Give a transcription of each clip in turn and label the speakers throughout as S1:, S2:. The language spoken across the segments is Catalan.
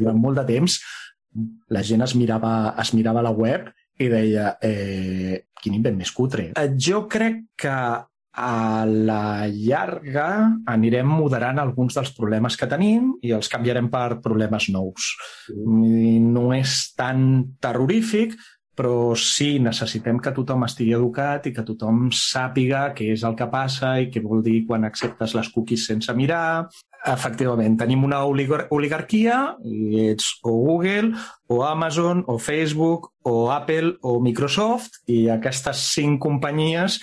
S1: Durant molt de temps la gent es mirava, es mirava la web i deia eh, quin invent més cutre. Eh, jo crec que a la llarga anirem moderant alguns dels problemes que tenim i els canviarem per problemes nous. Mm. No és tan terrorífic, però sí necessitem que tothom estigui educat i que tothom sàpiga què és el que passa i què vol dir quan acceptes les cookies sense mirar. Efectivament, tenim una oligar oligarquia i ets o Google, o Amazon, o Facebook, o Apple, o Microsoft, i aquestes cinc companyies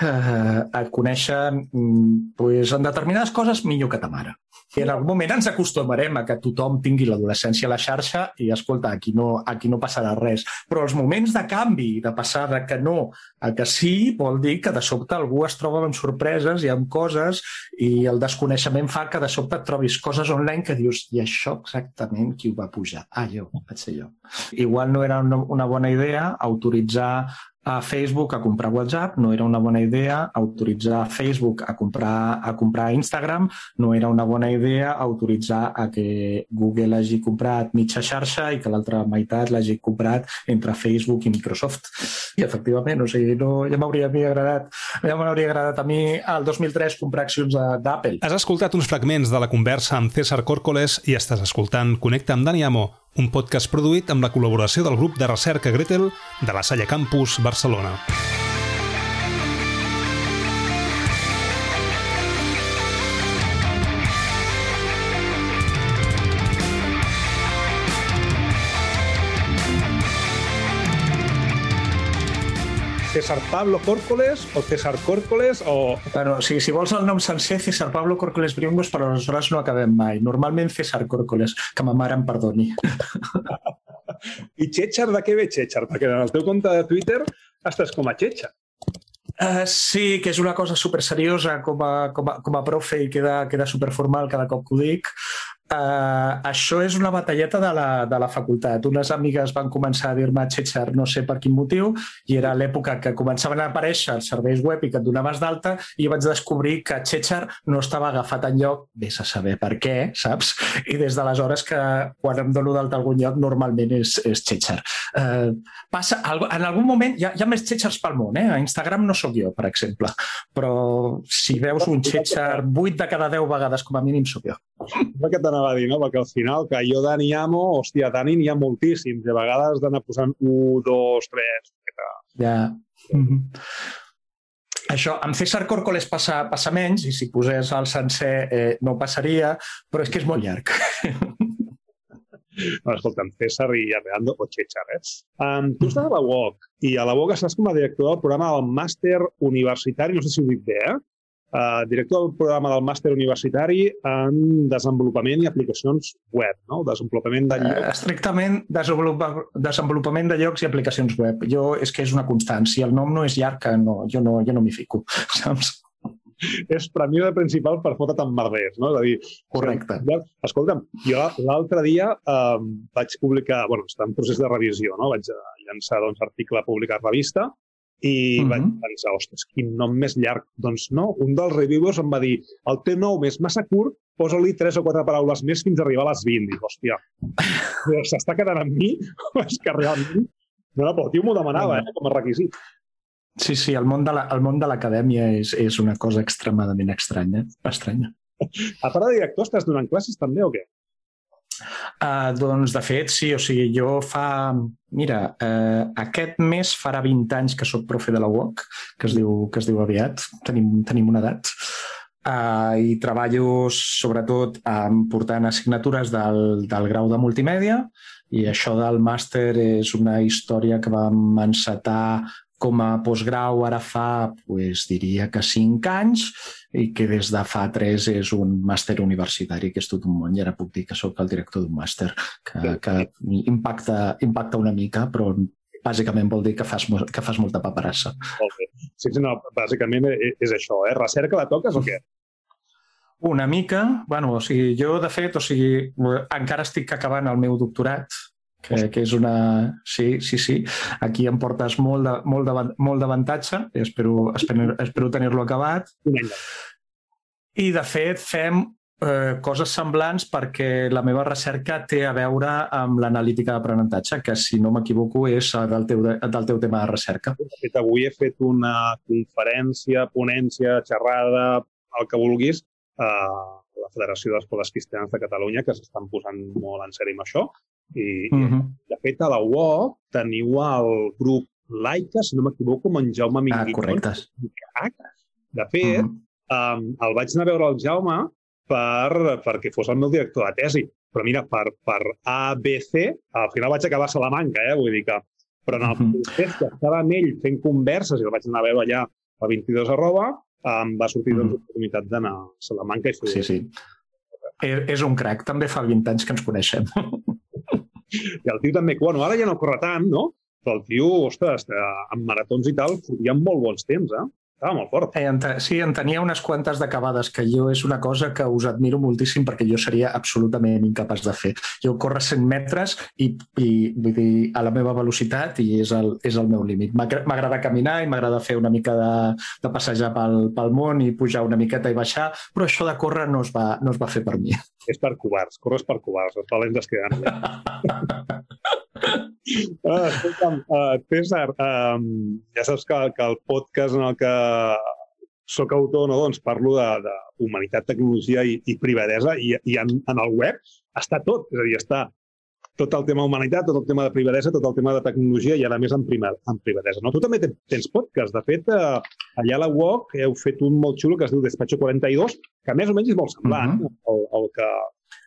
S1: eh, et coneixen mm, pues, en determinades coses millor que ta mare. I en algun moment ens acostumarem a que tothom tingui l'adolescència a la xarxa i, escolta, aquí no, aquí no passarà res. Però els moments de canvi, de passar de que no a que sí, vol dir que de sobte algú es troba amb sorpreses i amb coses i el desconeixement fa que de sobte et trobis coses online que dius i això exactament qui ho va pujar? Ah, jo, vaig ser jo. Igual no era una, bona idea autoritzar a Facebook a comprar WhatsApp, no era una bona idea autoritzar Facebook a comprar, a comprar Instagram, no era una bona idea autoritzar a que Google hagi comprat mitja xarxa i que l'altra meitat l'hagi comprat entre Facebook i Microsoft. I efectivament, o sigui, no, ja m'hauria agradat, ja m'hauria agradat a mi al 2003 comprar accions d'Apple.
S2: Has escoltat uns fragments de la conversa amb César Córcoles i estàs escoltant Connecta amb Dani Amo, un podcast produït amb la col·laboració del grup de recerca Gretel de la Salle Campus Barcelona. César Pablo Córcoles o César Córcoles o...
S1: Bueno, sí, si vols el nom sencer, César Pablo Córcoles Briongos, però aleshores no acabem mai. Normalment César Córcoles, que ma mare em perdoni.
S2: I Chechar, de què ve Chechar? Perquè en el teu compte de Twitter estàs com a Chechar.
S1: Uh, sí, que és una cosa super seriosa com a, com a, com a profe i queda, queda super formal cada cop que ho dic. Uh, això és una batalleta de la, de la facultat. Unes amigues van començar a dir-me Chechar no sé per quin motiu i era l'època que començaven a aparèixer els serveis web i que et donaves d'alta i vaig descobrir que Chechar no estava agafat en lloc, vés a saber per què, saps? I des d'aleshores que quan em dono d'alta algun lloc normalment és, és Chechar. Uh, passa, en algun moment hi ha, hi ha més Chechars pel món, eh? A Instagram no sóc jo, per exemple, però si veus un Chechar 8 de cada 10 vegades com a mínim sóc jo.
S2: que t'anava a dir, no? Perquè al final, que jo Dani amo, hòstia, Dani n'hi ha moltíssims. De vegades d'anar posant 1, 2, 3...
S1: Ja. Mm -hmm. Això, amb César Córcoles passa, passa menys, i si posés el sencer eh, no passaria, però és que és molt llarg.
S2: No, escolta'm, César i Arreando o Chechar, eh? Um, tu estàs a la UOC i a la UOC estàs com a director del programa del màster universitari, no sé si ho dic bé, eh? Uh, director del programa del màster universitari en desenvolupament i aplicacions web, no? Desenvolupament de llocs...
S1: Uh, estrictament desenvolupa, desenvolupament de llocs i aplicacions web. Jo, és que és una constància. El nom no és llarg, que no, jo no, jo no m'hi fico, saps?
S2: és premissa principal per fotre't amb merders, no? És a dir,
S1: Correcte.
S2: Ja, escolta'm, jo l'altre dia eh, vaig publicar, bueno, està en procés de revisió, no? Vaig llançar doncs, article publicat a revista i uh -huh. vaig pensar, ostres, quin nom més llarg. Doncs no, un dels reviewers em va dir el teu nom és massa curt, posa-li tres o quatre paraules més fins a arribar a les 20. Dic, hòstia, s'està quedant amb mi? És que realment... No, no, però el tio m'ho demanava, eh, com a requisit.
S1: Sí, sí, el món de l'acadèmia és, és una cosa extremadament estranya. estranya.
S2: A part de director, estàs donant classes també o què?
S1: Uh, doncs, de fet, sí. O sigui, jo fa... Mira, uh, aquest mes farà 20 anys que sóc profe de la UOC, que es diu, que es diu aviat. Tenim, tenim una edat. Uh, I treballo sobretot um, portant assignatures del, del grau de multimèdia i això del màster és una història que vam encetar com a postgrau ara fa, pues, diria que 5 anys i que des de fa 3 és un màster universitari, que és tot un món, i ara puc dir que sóc el director d'un màster, que, que impacta, impacta una mica, però bàsicament vol dir que fas, que fas molta paperassa.
S2: Molt bé. Sí, sí, no, bàsicament e, és això, eh? Recerca la toques o què?
S1: Una mica, bueno, o sigui, jo de fet, o sigui, encara estic acabant el meu doctorat, que, que és una... Sí, sí, sí. Aquí em portes molt de, molt de, molt d'avantatge espero, espero, espero tenir-lo acabat. I, de fet, fem eh, coses semblants perquè la meva recerca té a veure amb l'analítica d'aprenentatge, que si no m'equivoco és del teu, del teu tema de recerca.
S2: De fet, avui he fet una conferència, ponència, xerrada, el que vulguis, a la Federació d'Escoles Cristianes de Catalunya, que s'estan posant molt en sèrie amb això. I, uh -huh. de fet, a la UOC teniu el grup Laica, si no m'equivoco, amb en Jaume Minguitó.
S1: Ah, correcte.
S2: De fet, uh -huh. um, el vaig anar a veure el Jaume per, perquè fos el meu director de tesi. Però mira, per, per A, B, C, al final vaig acabar a Salamanca, eh? vull dir que... Però en el procés que estava amb ell fent converses, i el vaig anar a veure allà a 22 arroba, em va sortir doncs, l'oportunitat d'anar a Salamanca i fer...
S1: Sí, sí. És un crac, també fa 20 anys que ens coneixem.
S2: I el tio també, bueno, ara ja no corre tant, no? Però el tio, ostres, en maratons i tal, fotia molt bons temps, eh? Estava molt fort.
S1: Eh, en sí, en tenia unes quantes d'acabades, que jo és una cosa que us admiro moltíssim perquè jo seria absolutament incapaç de fer. Jo corro 100 metres i, i vull dir, a la meva velocitat i és el, és el meu límit. M'agrada caminar i m'agrada fer una mica de, de passejar pel, pel món i pujar una miqueta i baixar, però això de córrer no es va, no es va fer per mi.
S2: És per covards, corres per covards, els valents es queden. Ah, escolta'm, uh, César, um, ja saps que, que el podcast en el que sóc autor, no, doncs parlo de, de humanitat, tecnologia i, i privadesa i, i en, en el web està tot, és a dir, està tot el tema humanitat, tot el tema de privadesa, tot el tema de tecnologia i ara més en, prima, en privadesa. No? Tu també tens podcast. De fet, eh, allà a la UOC heu fet un molt xulo que es diu Despacho 42, que més o menys és molt semblant uh -huh. el, el, que,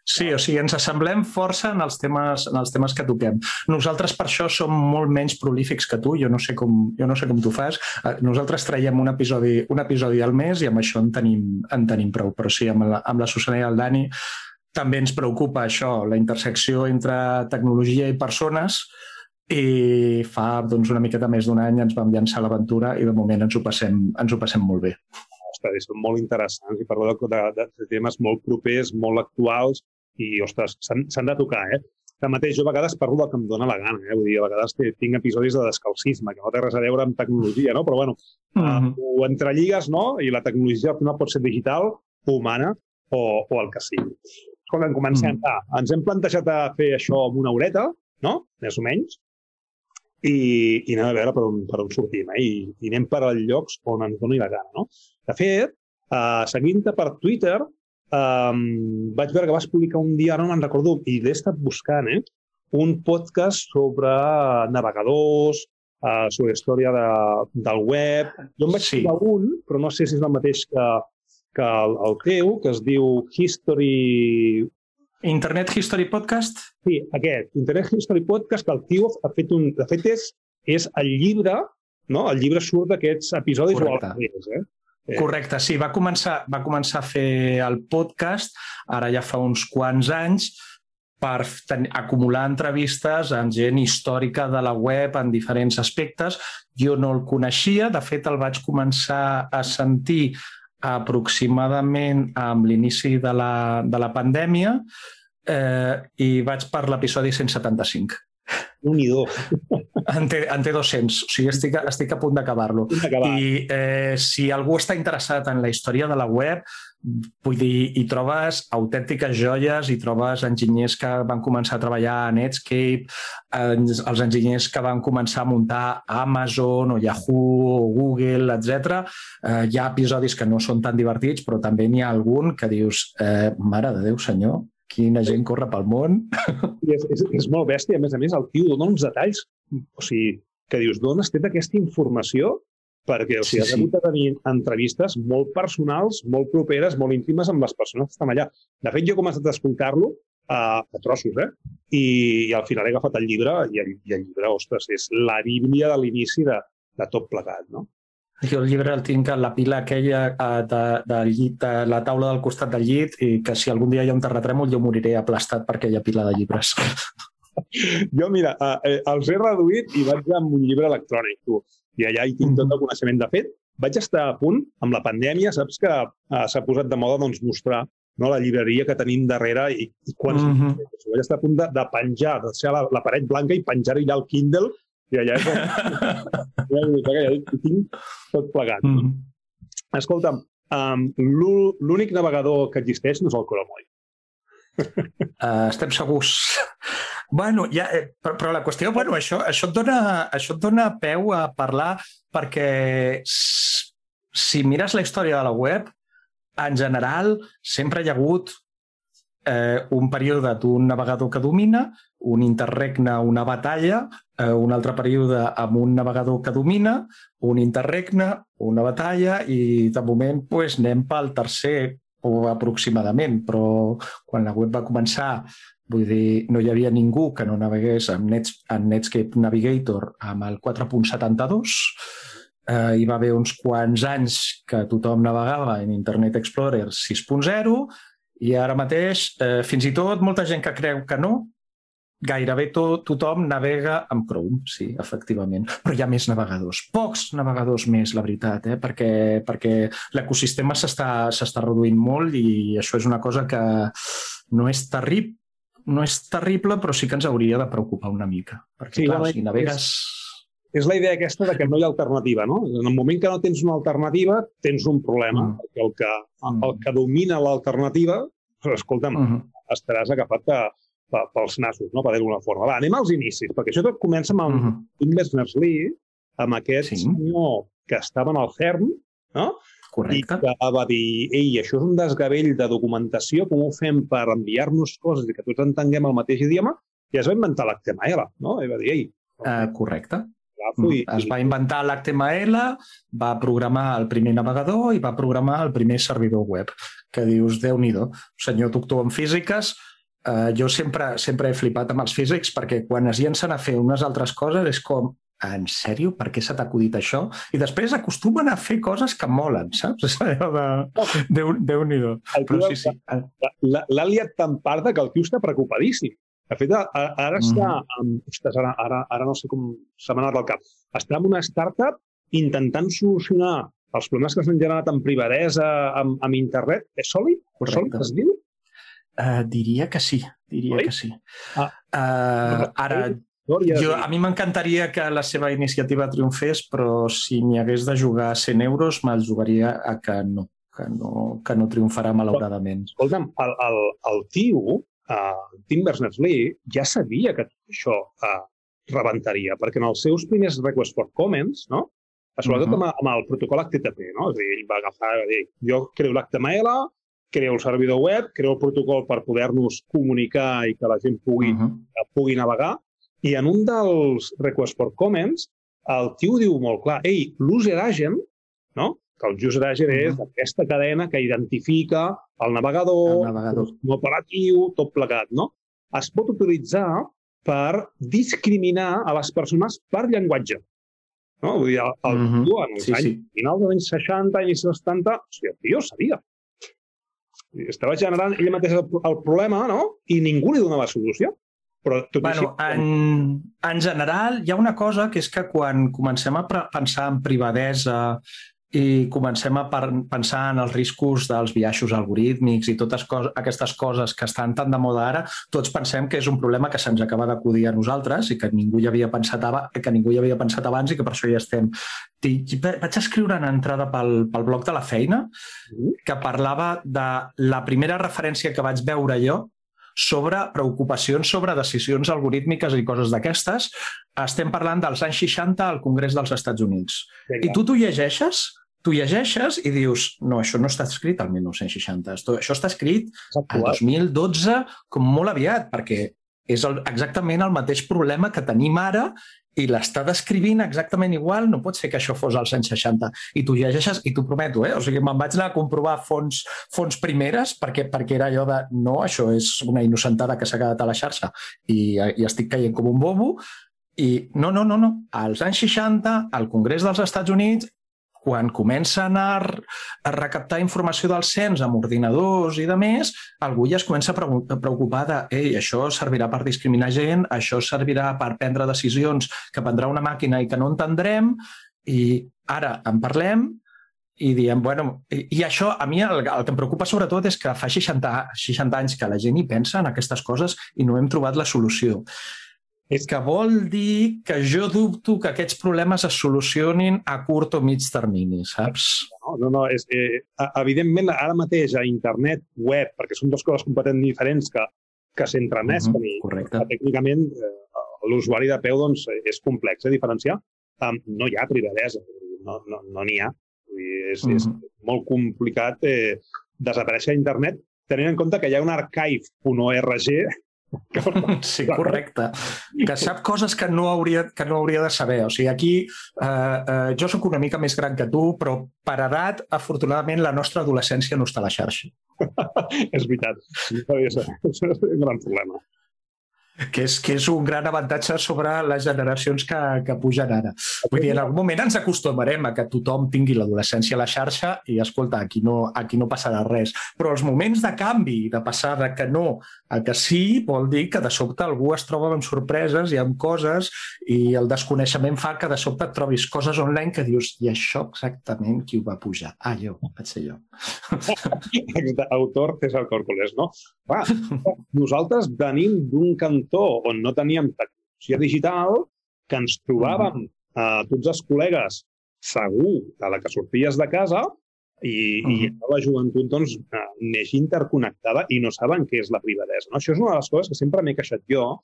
S1: Sí, o sigui, ens assemblem força en els temes, en els temes que toquem. Nosaltres per això som molt menys prolífics que tu, jo no sé com, jo no sé com tu fas. Eh, nosaltres traiem un episodi, un episodi al mes i amb això en tenim, en tenim prou. Però sí, amb la, amb la Susana i el Dani també ens preocupa això, la intersecció entre tecnologia i persones i fa doncs, una miqueta més d'un any ens vam llançar l'aventura i de moment ens ho passem, ens ho passem molt bé.
S2: Ostres, són molt interessants i parlo de, de, de temes molt propers, molt actuals i, ostres, s'han de tocar, eh? Tanmateix, jo a vegades parlo del que em dóna la gana, eh? Vull dir, a vegades tinc episodis de descalcisme, que no té res a veure amb tecnologia, no? Però, bueno, uh -huh. uh, ho entrelligues, no? I la tecnologia al final pot ser digital, o humana, o, o el que sigui. Escolta, comencem. Uh -huh. ah, ens hem plantejat a fer això en una horeta, no? Més o menys. I, i anem a veure per on, per on sortim, eh? I, i anem per als llocs on ens doni la gana, no? De fet, uh, seguint-te per Twitter, um, vaig veure que vas publicar un dia, ara no me'n recordo, i l'he estat buscant, eh? un podcast sobre navegadors, uh, sobre història de, del web. Jo em vaig sí. un, però no sé si és el mateix que, que el, el teu, que es diu History...
S1: Internet History Podcast?
S2: Sí, aquest, Internet History Podcast, que el tio ha fet un... De fet, és, és el llibre, no? El llibre surt d'aquests episodis
S1: Correcte. o al eh? Eh, Correcte, sí, va començar, va començar a fer el podcast, ara ja fa uns quants anys, per ten, acumular entrevistes amb gent històrica de la web en diferents aspectes. Jo no el coneixia, de fet el vaig començar a sentir aproximadament amb l'inici de, la, de la pandèmia eh, i vaig per l'episodi 175
S2: un i
S1: En té, en té 200, o sigui, estic, estic a punt d'acabar-lo. I eh, si algú està interessat en la història de la web, vull dir, hi trobes autèntiques joies, hi trobes enginyers que van començar a treballar a Netscape, els enginyers que van començar a muntar Amazon o Yahoo o Google, etc. Eh, hi ha episodis que no són tan divertits, però també n'hi ha algun que dius, eh, mare de Déu, senyor, quina gent corre pel món.
S2: I és, és, és molt bèstia. A més a més, el tio dona uns detalls, o sigui, que dius, d'on has fet aquesta informació? Perquè, o sigui, sí, has hagut de tenir entrevistes molt personals, molt properes, molt íntimes amb les persones que estan allà. De fet, jo he començat a escoltar-lo a, a trossos, eh? I, I al final he agafat el llibre i el, i el llibre, ostres, és la bíblia de l'inici de, de tot plegat, no?
S1: Jo el llibre el tinc a la pila aquella eh, de, de llit, a la taula del costat del llit i que si algun dia hi ha un terratrèmol jo moriré aplastat per aquella pila de llibres.
S2: Jo, mira, eh, els he reduït i vaig amb un llibre electrònic, tu. I allà hi tinc tot el coneixement. De fet, vaig estar a punt, amb la pandèmia, saps que eh, s'ha posat de moda doncs, mostrar no, la llibreria que tenim darrere i, i quan mm -hmm. vaig estar a punt de, de penjar, de ser la, la paret blanca i penjar-hi allà el Kindle i allà és on... ja tinc tot plegat. Mm -hmm. Escolta'm, um, l'únic navegador que existeix no és el Chrome, oi?
S1: Uh, estem segurs. bueno, ja, eh, però, però la qüestió, bueno, això, això, et dona, això et dona peu a parlar perquè si mires la història de la web, en general sempre hi ha hagut eh, un període d'un navegador que domina, un interregne, una batalla, eh, un altre període amb un navegador que domina, un interregne, una batalla i de moment pues, anem pel tercer o aproximadament, però quan la web va començar, vull dir, no hi havia ningú que no navegués amb, Nets, amb Netscape Navigator amb el 4.72, eh, hi va haver uns quants anys que tothom navegava en Internet Explorer 6.0 i ara mateix, eh, fins i tot molta gent que creu que no, gairebé tot, tothom navega amb Chrome, sí, efectivament. Però hi ha més navegadors. Pocs navegadors més, la veritat, eh? perquè, perquè l'ecosistema s'està reduint molt i això és una cosa que no és terrible, no és terrible, però sí que ens hauria de preocupar una mica. Perquè, sí, clar, si navegues...
S2: És, és la idea aquesta de que no hi ha alternativa, no? En el moment que no tens una alternativa, tens un problema, mm. perquè el que, mm. el que domina l'alternativa, escolta'm, mm -hmm. estaràs agafat a, pels nassos, no? per dir-ho d'alguna forma. Va, anem als inicis, perquè això tot comença amb uh -huh. Tim Berners-Lee, amb aquest sí. senyor que estava en el CERN, no?
S1: Correcte.
S2: I que va dir, ei, això és un desgavell de documentació, com ho fem per enviar-nos coses i que tots entenguem el mateix idioma? I es va inventar l'HTML, no? I va dir, ei...
S1: Uh, correcte. I, es va inventar l'HTML, va programar el primer navegador i va programar el primer servidor web, que dius, déu nhi senyor doctor en físiques, Uh, jo sempre, sempre he flipat amb els físics perquè quan es llencen a fer unes altres coses és com, en sèrio? Per què s'ha acudit això? I després acostumen a fer coses que molen, saps? És allò de... Déu, Déu nhi
S2: Però sí, sí. L'ha liat tan parda que el tio està preocupadíssim. De fet, ara està... Mm. Ostres, ara, ara, ara no sé com s'ha anat del cap. Està en una startup intentant solucionar els problemes que s'han generat en privadesa, amb, amb internet. És Solid?
S1: Correcte. Solid es diu? Uh, diria que sí, diria Oi? que sí. Ah. Uh, ara, jo, a mi m'encantaria que la seva iniciativa triomfés, però si n'hi hagués de jugar 100 euros, me'l jugaria a que no, que no, que no triomfarà malauradament.
S2: Escolta'm, el, el, el tio, uh, Tim Berners-Lee, ja sabia que això uh, rebentaria, perquè en els seus primers requests for comments, no? sobretot uh -huh. amb, amb el protocol HTTP, no? És a dir, ell va agafar, va dir, jo creo l'HTML, creo el servidor web, creo el protocol per poder-nos comunicar i que la gent pugui, uh -huh. pugui navegar. I en un dels requests for comments, el tio diu molt clar, ei, l'user agent, no? que el user agent uh -huh. és aquesta cadena que identifica el navegador, el navegador. el operatiu, tot plegat, no? Es pot utilitzar per discriminar a les persones per llenguatge. No? Vull dir, el, el uh -huh. en els sí, anys, sí. dels anys 60, anys 70, o sigui, el tio sabia estava generant ella mateixa el, problema, no? I ningú li donava solució. Però tot
S1: bueno, així... en, en general, hi ha una cosa que és que quan comencem a pensar en privadesa i comencem a pensar en els riscos dels biaixos algorítmics i totes cos aquestes coses que estan tan de moda ara, tots pensem que és un problema que se'ns acaba d'acudir a nosaltres i que ningú hi havia pensat que ningú hi havia pensat abans i que per això hi estem. I vaig escriure una entrada pel, pel blog de la feina mm-hmm. que parlava de la primera referència que vaig veure jo sobre preocupacions sobre decisions algorítmiques i coses d'aquestes. Estem parlant dels anys 60 al Congrés dels Estats Units. Vinga. I tu t'ho llegeixes tu llegeixes i dius, no, això no està escrit al 1960, això està escrit al 2012 com molt aviat, perquè és el, exactament el mateix problema que tenim ara i l'està descrivint exactament igual, no pot ser que això fos als anys 60. I tu llegeixes, i t'ho prometo, eh? o sigui, me'n vaig anar a comprovar fons, fons primeres perquè, perquè era allò de, no, això és una innocentada que s'ha quedat a la xarxa i, i estic caient com un bobo, i no, no, no, no. Als anys 60, al Congrés dels Estats Units, quan comencen a, a recaptar informació del cens amb ordinadors i de més, algú ja es comença a preocupar de ei, això servirà per discriminar gent, això servirà per prendre decisions que prendrà una màquina i que no entendrem, i ara en parlem i diem, bueno, i, i això a mi el, el que em preocupa sobretot és que fa 60, 60 anys que la gent hi pensa en aquestes coses i no hem trobat la solució. És que vol dir que jo dubto que aquests problemes es solucionin a curt o mig termini, saps?
S2: No, no, no és, eh, evidentment ara mateix a internet, web, perquè són dues coses completament diferents que, que s'entrenesquen uh -huh, i
S1: correcte.
S2: tècnicament eh, l'usuari de peu doncs, és complex de diferenciar. Um, no hi ha privadesa, no n'hi no, no ha. És, uh -huh. és molt complicat eh, desaparèixer a internet tenint en compte que hi ha un archive.org
S1: Sí, correcte. Que sap coses que no hauria, que no hauria de saber. O sigui, aquí eh, eh, jo sóc una mica més gran que tu, però per edat, afortunadament, la nostra adolescència no està a la xarxa.
S2: és veritat. És un gran problema
S1: que és, que és un gran avantatge sobre les generacions que, que pugen ara. Vull dir, en algun moment ens acostumarem a que tothom tingui l'adolescència a la xarxa i, escolta, aquí no, aquí no passarà res. Però els moments de canvi, de passar de que no a que sí, vol dir que de sobte algú es troba amb sorpreses i amb coses i el desconeixement fa que de sobte et trobis coses online que dius i això exactament qui ho va pujar? Ah, jo, vaig ser jo.
S2: Autor César Córcoles, no? Va, nosaltres venim d'un cantó sector on no teníem tecnologia digital, que ens trobàvem eh, tots els col·legues segur de la que sorties de casa i, uh -huh. i la joventut doncs, eh, neix interconnectada i no saben què és la privadesa. No? Això és una de les coses que sempre m'he queixat jo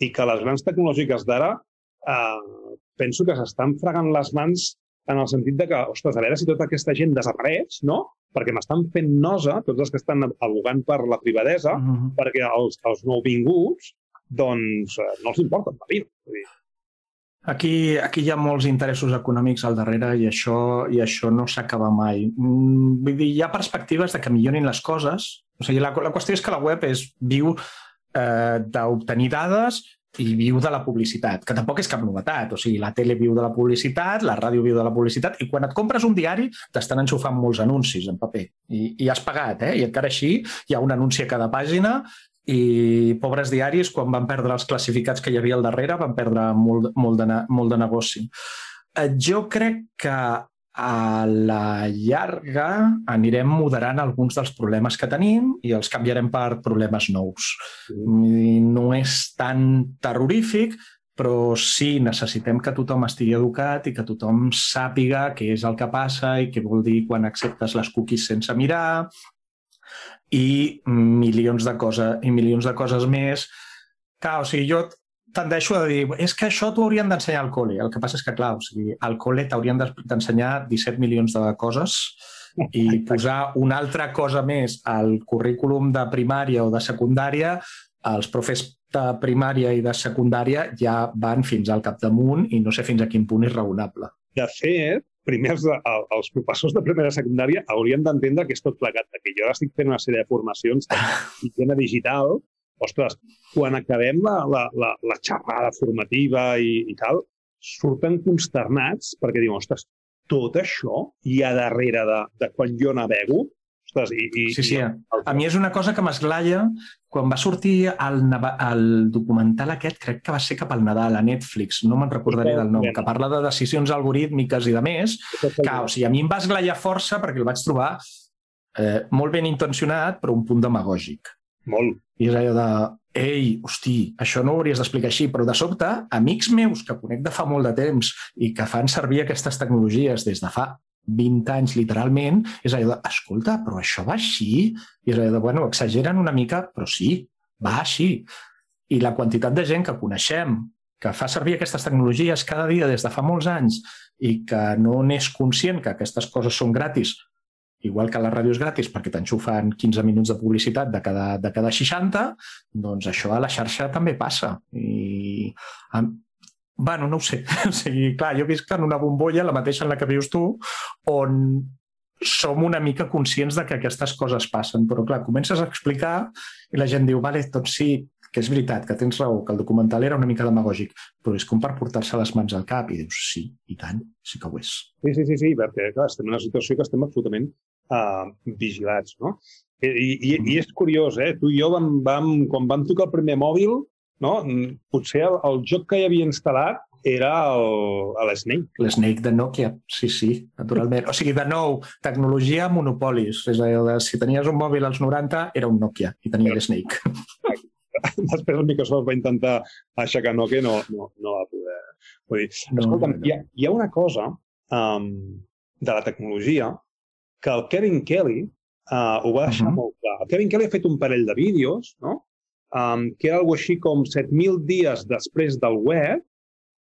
S2: i que les grans tecnològiques d'ara eh, penso que s'estan fregant les mans en el sentit de que, ostres, a veure si tota aquesta gent desapareix, no? Perquè m'estan fent nosa, tots els que estan abogant per la privadesa, uh -huh. perquè els, els nouvinguts doncs eh, no els importa la vida.
S1: Aquí, aquí hi ha molts interessos econòmics al darrere i això, i això no s'acaba mai. Mm, vull dir, hi ha perspectives de que millorin les coses. O sigui, la, la qüestió és que la web és viu eh, d'obtenir dades i viu de la publicitat, que tampoc és cap novetat. O sigui, la tele viu de la publicitat, la ràdio viu de la publicitat, i quan et compres un diari t'estan enxufant molts anuncis en paper. I, i has pagat, eh? I encara així hi ha un anunci a cada pàgina i pobres diaris, quan van perdre els classificats que hi havia al darrere, van perdre molt, molt, de, molt de negoci. Eh, jo crec que a la llarga anirem moderant alguns dels problemes que tenim i els canviarem per problemes nous. Mm. No és tan terrorífic, però sí necessitem que tothom estigui educat i que tothom sàpiga què és el que passa i què vol dir quan acceptes les cookies sense mirar, i milions de coses i milions de coses més. Clar, o sigui, jo tendeixo a dir, és que això t'ho haurien d'ensenyar al col·le. El que passa és que, clar, o sigui, al col·le t'haurien d'ensenyar 17 milions de coses i posar una altra cosa més al currículum de primària o de secundària, els profes de primària i de secundària ja van fins al capdamunt i no sé fins a quin punt és raonable.
S2: De fet, primer els, els professors de primera secundària haurien d'entendre que és tot plegat, que jo ara estic fent una sèrie de formacions en digital, ostres, quan acabem la, la, la, la xerrada formativa i, i tal, surten consternats perquè diuen, ostres, tot això hi ha darrere de, de quan jo navego? Ostres, i,
S1: i, sí, sí. I... A mi és una cosa que m'esglaia quan va sortir el, el documental aquest, crec que va ser cap al Nadal, a Netflix, no me'n recordaré del nom, que parla de decisions algorítmiques i de més, que o sigui, a mi em va esglaiar força perquè el vaig trobar eh, molt ben intencionat, però un punt demagògic.
S2: Molt.
S1: I és allò de, ei, hosti, això no ho hauries d'explicar així, però de sobte, amics meus que conec de fa molt de temps i que fan servir aquestes tecnologies des de fa 20 anys literalment, és allò de, escolta, però això va així? I és allò de, bueno, exageren una mica, però sí, va així. I la quantitat de gent que coneixem que fa servir aquestes tecnologies cada dia des de fa molts anys i que no n'és conscient que aquestes coses són gratis, igual que la ràdio és gratis perquè t'enxufen 15 minuts de publicitat de cada, de cada 60, doncs això a la xarxa també passa. I Bueno, no ho sé. O sigui, clar, jo visc en una bombolla, la mateixa en la que vius tu, on som una mica conscients de que aquestes coses passen. Però, clar, comences a explicar i la gent diu, vale, doncs sí, que és veritat, que tens raó, que el documental era una mica demagògic, però és com per portar-se les mans al cap i dius, sí, i tant, sí que ho és.
S2: Sí, sí, sí, sí perquè clar, estem en una situació que estem absolutament uh, vigilats, no? I, i. I és curiós, eh? Tu i jo vam, vam, quan vam tocar el primer mòbil, no? Potser el, el joc que hi havia instal·lat era l'Snake.
S1: L'Snake de Nokia, sí, sí, naturalment. O sigui, de nou, tecnologia monopolis. És a dir, si tenies un mòbil als 90, era un Nokia i tenia l'Snake.
S2: després el Microsoft va intentar aixecar Nokia no, no, no va poder. Vull dir, no, escolta'm, no, no. Hi, ha, hi ha una cosa um, de la tecnologia que el Kevin Kelly uh, ho va deixar uh -huh. molt clar. El Kevin Kelly ha fet un parell de vídeos, no? Um, que era alguna així com 7.000 dies després del web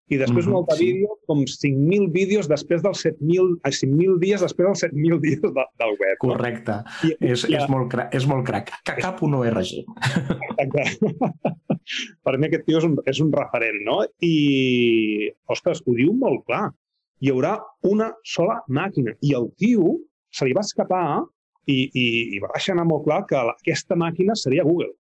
S2: i després mm -hmm, un altre sí. vídeo com 5.000 vídeos després dels 7.000 5.000 dies després dels 7.000 dies de, del web.
S1: Correcte. No? I, és, i, és, molt crac, és molt crac. Que cap un ORG.
S2: per mi aquest tio és un, és un referent, no? I, ostres, ho diu molt clar. Hi haurà una sola màquina. I el tio se li va escapar i, i, i va deixar anar molt clar que aquesta màquina seria Google.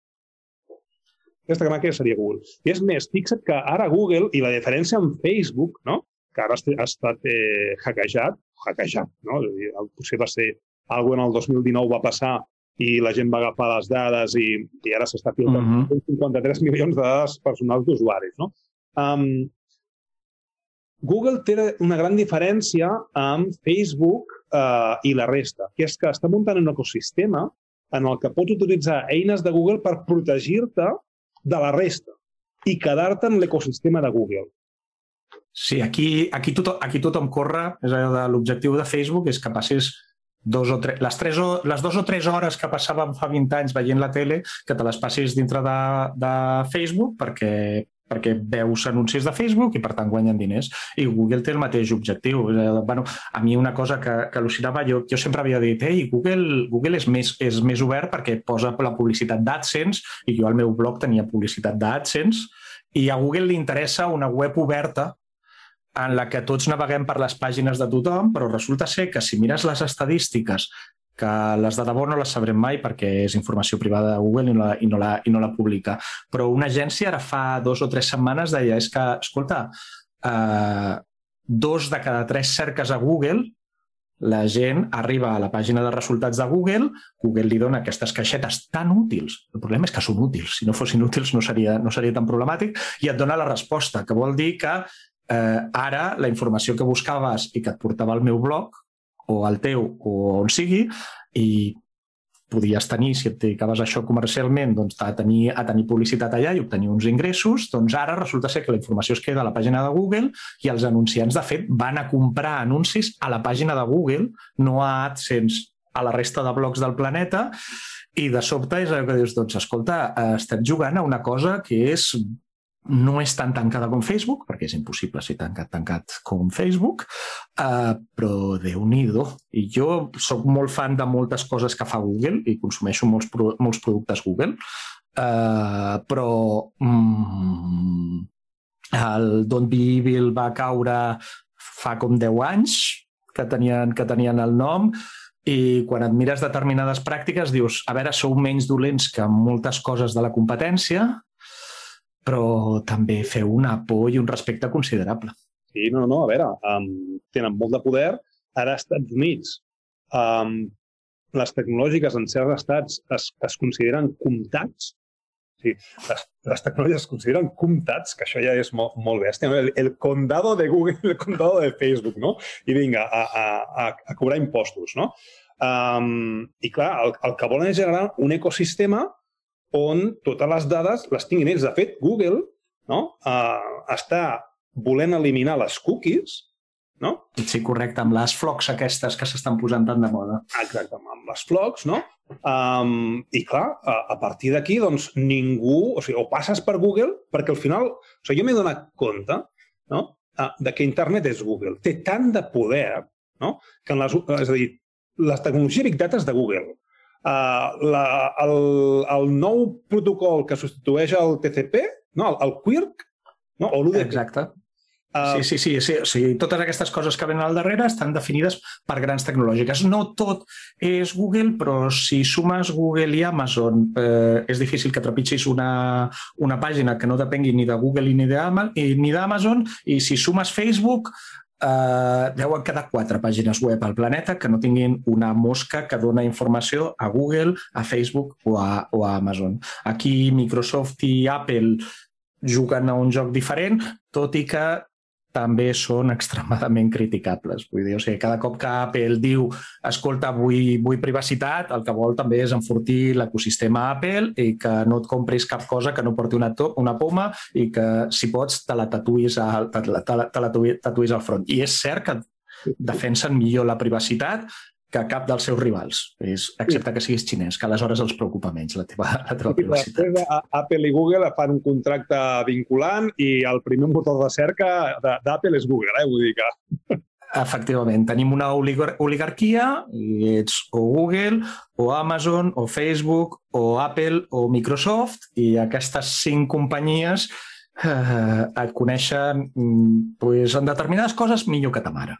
S2: Aquesta màquina seria Google. I és més, fixa't que ara Google, i la diferència amb Facebook, no? que ara ha estat eh, hackejat, hackejat, no? És dir, potser va ser algo en el 2019 va passar i la gent va agafar les dades i, i ara s'està filtrant uh -huh. 53 milions de dades personals d'usuaris. No? Um, Google té una gran diferència amb Facebook uh, i la resta, que és que està muntant un ecosistema en el que pots utilitzar eines de Google per protegir-te de la resta i quedar-te en l'ecosistema de Google.
S1: Sí, aquí, aquí, tothom, aquí tothom corre, és allò de l'objectiu de Facebook és que passis dos o tres, les, tres o, les dues o tres hores que passàvem fa 20 anys veient la tele, que te les passis dintre de, de Facebook perquè perquè veus anuncis de Facebook i, per tant, guanyen diners. I Google té el mateix objectiu. Bueno, a mi una cosa que, que al·lucinava, jo, jo sempre havia dit ei, Google, Google és, més, és més obert perquè posa la publicitat d'AdSense i jo al meu blog tenia publicitat d'AdSense i a Google li interessa una web oberta en la que tots naveguem per les pàgines de tothom, però resulta ser que si mires les estadístiques que les de debò no les sabrem mai perquè és informació privada de Google i no, la, i, no la, i no la publica. Però una agència ara fa dos o tres setmanes deia és que, escolta, eh, dos de cada tres cerques a Google la gent arriba a la pàgina de resultats de Google, Google li dona aquestes caixetes tan útils, el problema és que són útils, si no fossin útils no seria, no seria tan problemàtic, i et dona la resposta, que vol dir que eh, ara la informació que buscaves i que et portava al meu blog o al teu o on sigui i podies tenir, si et dedicaves això comercialment, doncs, a, tenir, a tenir publicitat allà i obtenir uns ingressos, doncs ara resulta ser que la informació es queda a la pàgina de Google i els anunciants, de fet, van a comprar anuncis a la pàgina de Google, no a AdSense a la resta de blocs del planeta, i de sobte és allò que dius, doncs, escolta, eh, estem jugant a una cosa que és no és tan tancada com Facebook, perquè és impossible ser tancat tancat com Facebook, uh, però déu nhi I jo sóc molt fan de moltes coses que fa Google i consumeixo molts, pro molts productes Google, uh, però mm, el Don't Be Evil va caure fa com 10 anys que tenien, que tenien el nom i quan et mires determinades pràctiques dius, a veure, sou menys dolents que moltes coses de la competència, però també feu una por i un respecte considerable.
S2: Sí, no, no, a veure, um, tenen molt de poder. Ara als Estats Units um, les tecnològiques en certs estats es, es consideren comptats. Sí, les, les tecnològies es consideren comptats, que això ja és molt, molt bèstia. No? El, el condado de Google, el condado de Facebook, no? I vinga, a, a, a, a cobrar impostos, no? Um, I clar, el, el que volen és generar un ecosistema on totes les dades les tinguin ells. De fet, Google no? uh, està volent eliminar les cookies, no?
S1: Sí, correcte, amb les flocs aquestes que s'estan posant tan de moda.
S2: Exacte, amb les flocs, no? Um, I clar, a, a partir d'aquí, doncs, ningú... O sigui, o passes per Google, perquè al final... O sigui, jo m'he donat compte no? Uh, de que internet és Google. Té tant de poder, no? Que en les, és a dir, les tecnologies Big Data és de Google uh, la, el, el nou protocol que substitueix el TCP, no, el, el QUIRC, no, o l'UDP.
S1: Exacte. Uh, sí, sí, sí, sí, sí. Totes aquestes coses que venen al darrere estan definides per grans tecnològiques. No tot és Google, però si sumes Google i Amazon, eh, és difícil que trepitgis una, una pàgina que no depengui ni de Google ni d'Amazon, i si sumes Facebook, eh, deuen quedar quatre pàgines web al planeta que no tinguin una mosca que dona informació a Google, a Facebook o a, o a Amazon. Aquí Microsoft i Apple juguen a un joc diferent, tot i que també són extremadament criticables. Vull dir, o sigui, cada cop que Apple diu escolta, vull, vull privacitat, el que vol també és enfortir l'ecosistema Apple i que no et compris cap cosa que no porti una, to una poma i que, si pots, te la tatuïs al, te la, te la, te la tatuïs al front. I és cert que defensen millor la privacitat que cap dels seus rivals, és, excepte que siguis xinès, que aleshores els preocupa menys la teva, la teva privacitat.
S2: Després, Apple i Google fan un contracte vinculant i el primer motor de cerca d'Apple és Google, eh? vull dir que...
S1: Efectivament, tenim una oligar oligarquia i ets o Google, o Amazon, o Facebook, o Apple, o Microsoft, i aquestes cinc companyies eh, et coneixen mm, pues, en determinades coses millor que ta mare.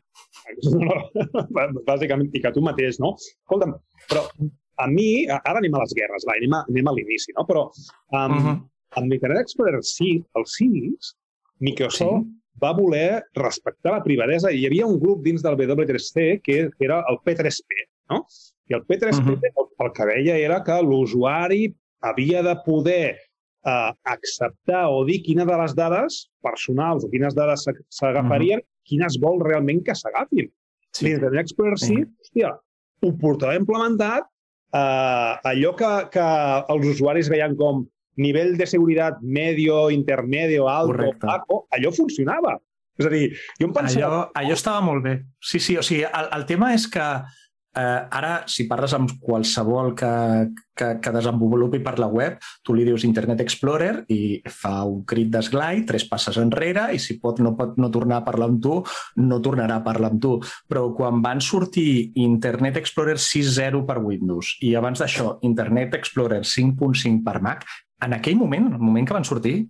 S2: Bàsicament, i que tu mateix, no? Escolta'm, però a mi, ara anem a les guerres, va, anem a, anem a l'inici, no? Però um, uh -huh. amb l'Internet Explorer 6, el 6, Microsoft sí. va voler respectar la privadesa i hi havia un grup dins del W3C que, que era el P3P, no? I el P3P uh -huh. el, el que deia era que l'usuari havia de poder eh, acceptar o dir quina de les dades personals o quines dades s'agafarien uh -huh quines vol realment que s'agafin. Sí. L'Internet Explorer 6, sí. hòstia, ho portava implementat, eh, allò que, que els usuaris veien com nivell de seguretat medio, intermedio, alto, Correcte. bajo, allò funcionava. És a dir, jo em pensava...
S1: Allò, allò estava molt bé. Sí, sí, o sigui, el, el tema és que Eh, ara, si parles amb qualsevol que, que, que desenvolupi per la web, tu li dius Internet Explorer i fa un crit d'esglai, tres passes enrere, i si pot no pot no tornar a parlar amb tu, no tornarà a parlar amb tu. Però quan van sortir Internet Explorer 6.0 per Windows i abans d'això Internet Explorer 5.5 per Mac, en aquell moment, en el moment que van sortir,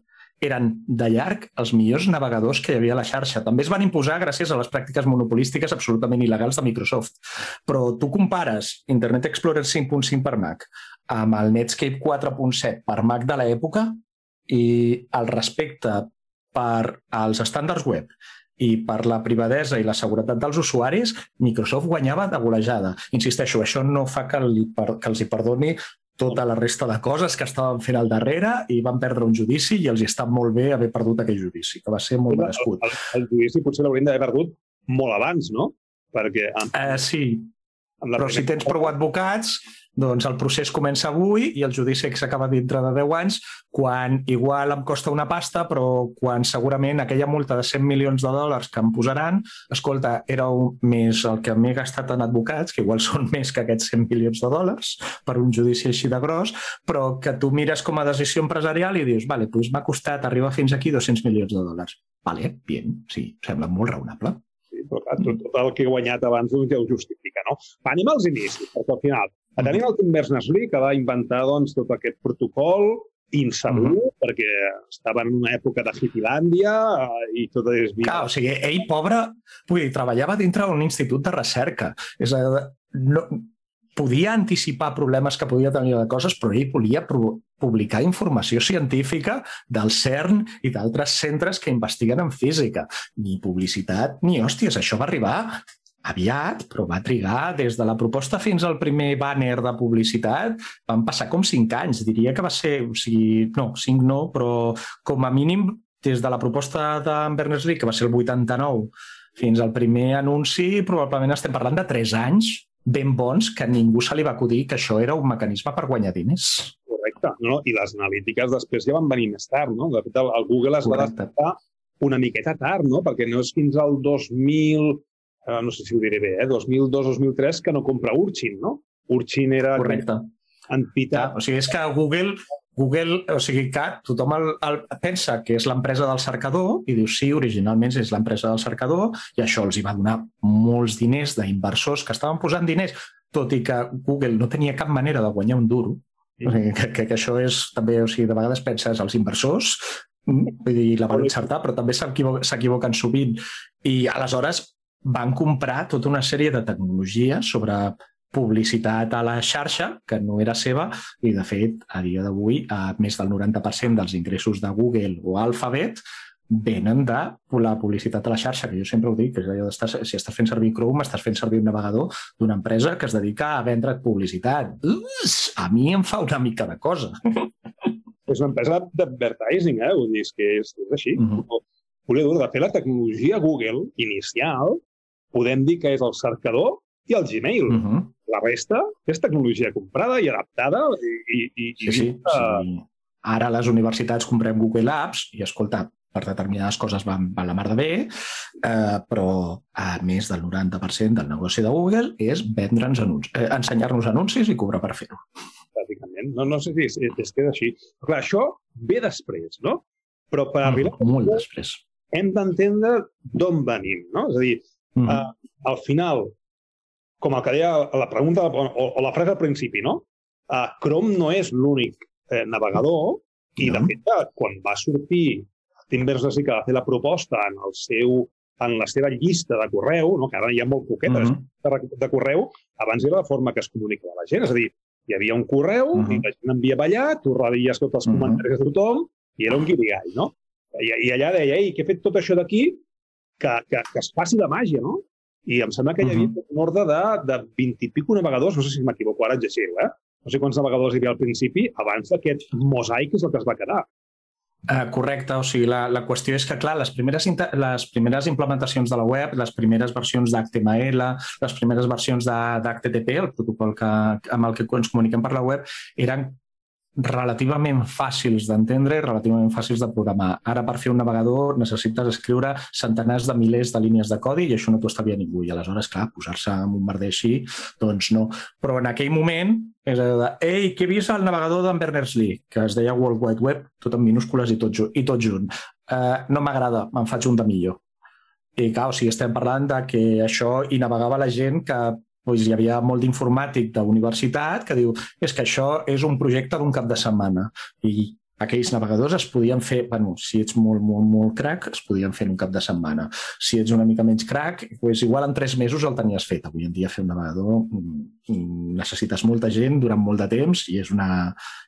S1: eren de llarg els millors navegadors que hi havia a la xarxa. També es van imposar gràcies a les pràctiques monopolístiques absolutament il·legals de Microsoft. Però tu compares Internet Explorer 5.5 per Mac amb el Netscape 4.7 per Mac de l'època i el respecte per als estàndards web i per la privadesa i la seguretat dels usuaris, Microsoft guanyava de golejada. Insisteixo, això no fa que, li, que els hi perdoni tota la resta de coses que estaven fent al darrere i van perdre un judici i els hi està molt bé haver perdut aquell judici, que va ser molt merescut.
S2: El, el, el judici potser l'haurien d'haver perdut molt abans, no? Perquè...
S1: Eh, sí, però si tens prou advocats, doncs el procés comença avui i el judici s'acaba dintre de 10 anys, quan igual em costa una pasta, però quan segurament aquella multa de 100 milions de dòlars que em posaran, escolta, era un, més el que m'he gastat en advocats, que igual són més que aquests 100 milions de dòlars per un judici així de gros, però que tu mires com a decisió empresarial i dius, vale, doncs m'ha costat arribar fins aquí 200 milions de dòlars. Vale, bien, sí, sembla molt raonable
S2: però clar, tot, tot el que he guanyat abans ho justifica, no? Va, anem als inicis, perquè al final tenim el Tim Berners-Lee, que va inventar doncs, tot aquest protocol insegur, mm -hmm. perquè estava en una època de Hitilàndia eh, i tot és...
S1: Clar, o sigui, ell, pobre, vull dir, treballava dintre d'un institut de recerca. És a dir, no, podia anticipar problemes que podia tenir de coses, però ell volia publicar informació científica del CERN i d'altres centres que investiguen en física. Ni publicitat ni hòsties, això va arribar aviat, però va trigar des de la proposta fins al primer banner de publicitat. Van passar com cinc anys, diria que va ser, o sigui, no, cinc no, però com a mínim des de la proposta d'en Berners-Lee, que va ser el 89, fins al primer anunci, probablement estem parlant de tres anys ben bons que ningú se li va acudir que això era un mecanisme per guanyar diners.
S2: Correcte. No? I les analítiques després ja van venir més tard. No? De fet, el, Google es Correcte. va despertar una miqueta tard, no? perquè no és fins al 2000, eh, no sé si ho diré bé, eh? 2002-2003 que no compra Urchin, no? Urchin era
S1: Correcte.
S2: entitat...
S1: Ja, o sigui, és que Google Google, o sigui que tothom el, el, pensa que és l'empresa del cercador i diu sí, originalment és l'empresa del cercador i això els hi va donar molts diners d'inversors que estaven posant diners, tot i que Google no tenia cap manera de guanyar un duro. Sigui, que, que, que això és també, o sigui, de vegades penses els inversors mm, vull dir, la volen encertar, però també s'equivoquen sovint. I aleshores van comprar tota una sèrie de tecnologies sobre publicitat a la xarxa, que no era seva, i de fet, a dia d'avui, més del 90% dels ingressos de Google o Alphabet venen de la publicitat a la xarxa, que jo sempre ho dic, que és allò d'estar, si estàs fent servir Chrome, estàs fent servir un navegador d'una empresa que es dedica a vendre publicitat. Uss, a mi em fa una mica de cosa.
S2: És una empresa d'advertising, eh? Vull dir, és que és, és així. Mm -hmm. volia dir, de fer la tecnologia Google inicial, podem dir que és el cercador i el Gmail. Uh -huh. La resta és tecnologia comprada i adaptada i... i,
S1: i sí, sí, sí. Ara les universitats comprem Google Apps i, escolta, per determinades coses van, van la mar de bé, eh, però a més del 90% del negoci de Google és vendre'ns anuncis, eh, ensenyar-nos anuncis i cobrar per fer-ho.
S2: Bàsicament. No, no sé si és, és que és així. Però, clar, això ve després, no? Però per arribar...
S1: Mm, molt després.
S2: Hem d'entendre d'on venim, no? És a dir, mm. eh, al final, com el que deia la pregunta o, o la frase al principi, no? Uh, Chrome no és l'únic eh, navegador i, no. de fet, quan va sortir Tim Berners-Lee que va fer la proposta en el seu en la seva llista de correu, no? que ara hi ha molt poquetes uh -huh. de, de correu, abans era la forma que es comunicava la gent. És a dir, hi havia un correu uh -huh. i la gent enviava allà, tu rebies tots els uh -huh. comentaris de tothom i era un guirigall, no? I, I allà deia, ei, que he fet tot això d'aquí, que, que, que es faci de màgia, no? I em sembla que hi havia uh -huh. un ordre de, de 20 i pico navegadors, no sé si m'equivoco, ara exagero, eh? No sé quants navegadors hi havia al principi, abans d'aquest mosaic és el que es va quedar.
S1: Uh, correcte, o sigui, la, la qüestió és que, clar, les primeres, les primeres implementacions de la web, les primeres versions d'HTML, les primeres versions d'HTTP, el protocol que, amb el que ens comuniquem per la web, eren relativament fàcils d'entendre i relativament fàcils de programar. Ara, per fer un navegador, necessites escriure centenars de milers de línies de codi i això no t'ho estalvia ningú. I aleshores, clar, posar-se amb un merder així, doncs no. Però en aquell moment és allò de ei, que he vist el navegador d'en Berners-Lee, que es deia World Wide Web, tot en minúscules i tot, i tot junt. Uh, no m'agrada, me'n faig un de millor. I clar, o sigui, estem parlant de que això hi navegava la gent que doncs hi havia molt d'informàtic de universitat que diu és que això és un projecte d'un cap de setmana i aquells navegadors es podien fer, bueno, si ets molt, molt, molt crack, es podien fer en un cap de setmana. Si ets una mica menys crack, doncs igual en tres mesos el tenies fet. Avui en dia fer un navegador mm, necessites molta gent durant molt de temps i és una,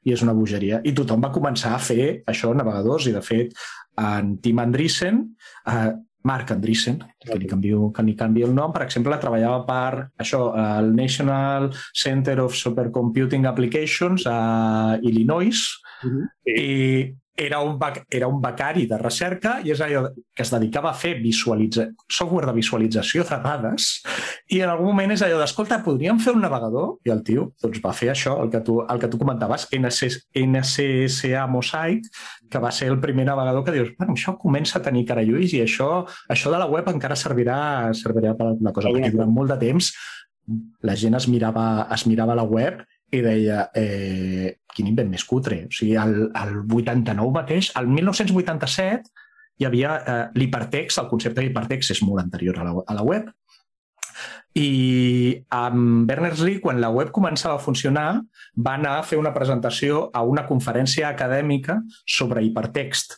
S1: i és una bogeria. I tothom va començar a fer això, navegadors, i de fet en Tim Andreessen eh, Mark Andreessen, que li, canvio, que li canvio el nom, per exemple, treballava per això, el National Center of Supercomputing Applications a Illinois. Uh -huh. i era un, era un becari de recerca i és allò que es dedicava a fer software de visualització de dades i en algun moment és allò d'escolta, podríem fer un navegador? I el tio doncs, va fer això, el que tu, el que tu comentaves, NC, NCSA Mosaic, que va ser el primer navegador que dius, bueno, això comença a tenir cara lluís i això, això de la web encara servirà, servirà per alguna cosa, perquè durant molt de temps la gent es mirava, es mirava la web i deia, eh, quin invent més cutre. O sigui, el, el 89 mateix, el 1987, hi havia eh, l'hipertext, el concepte d'hipertext és molt anterior a la, a la web, i amb Berners-Lee, quan la web començava a funcionar, va anar a fer una presentació a una conferència acadèmica sobre hipertext.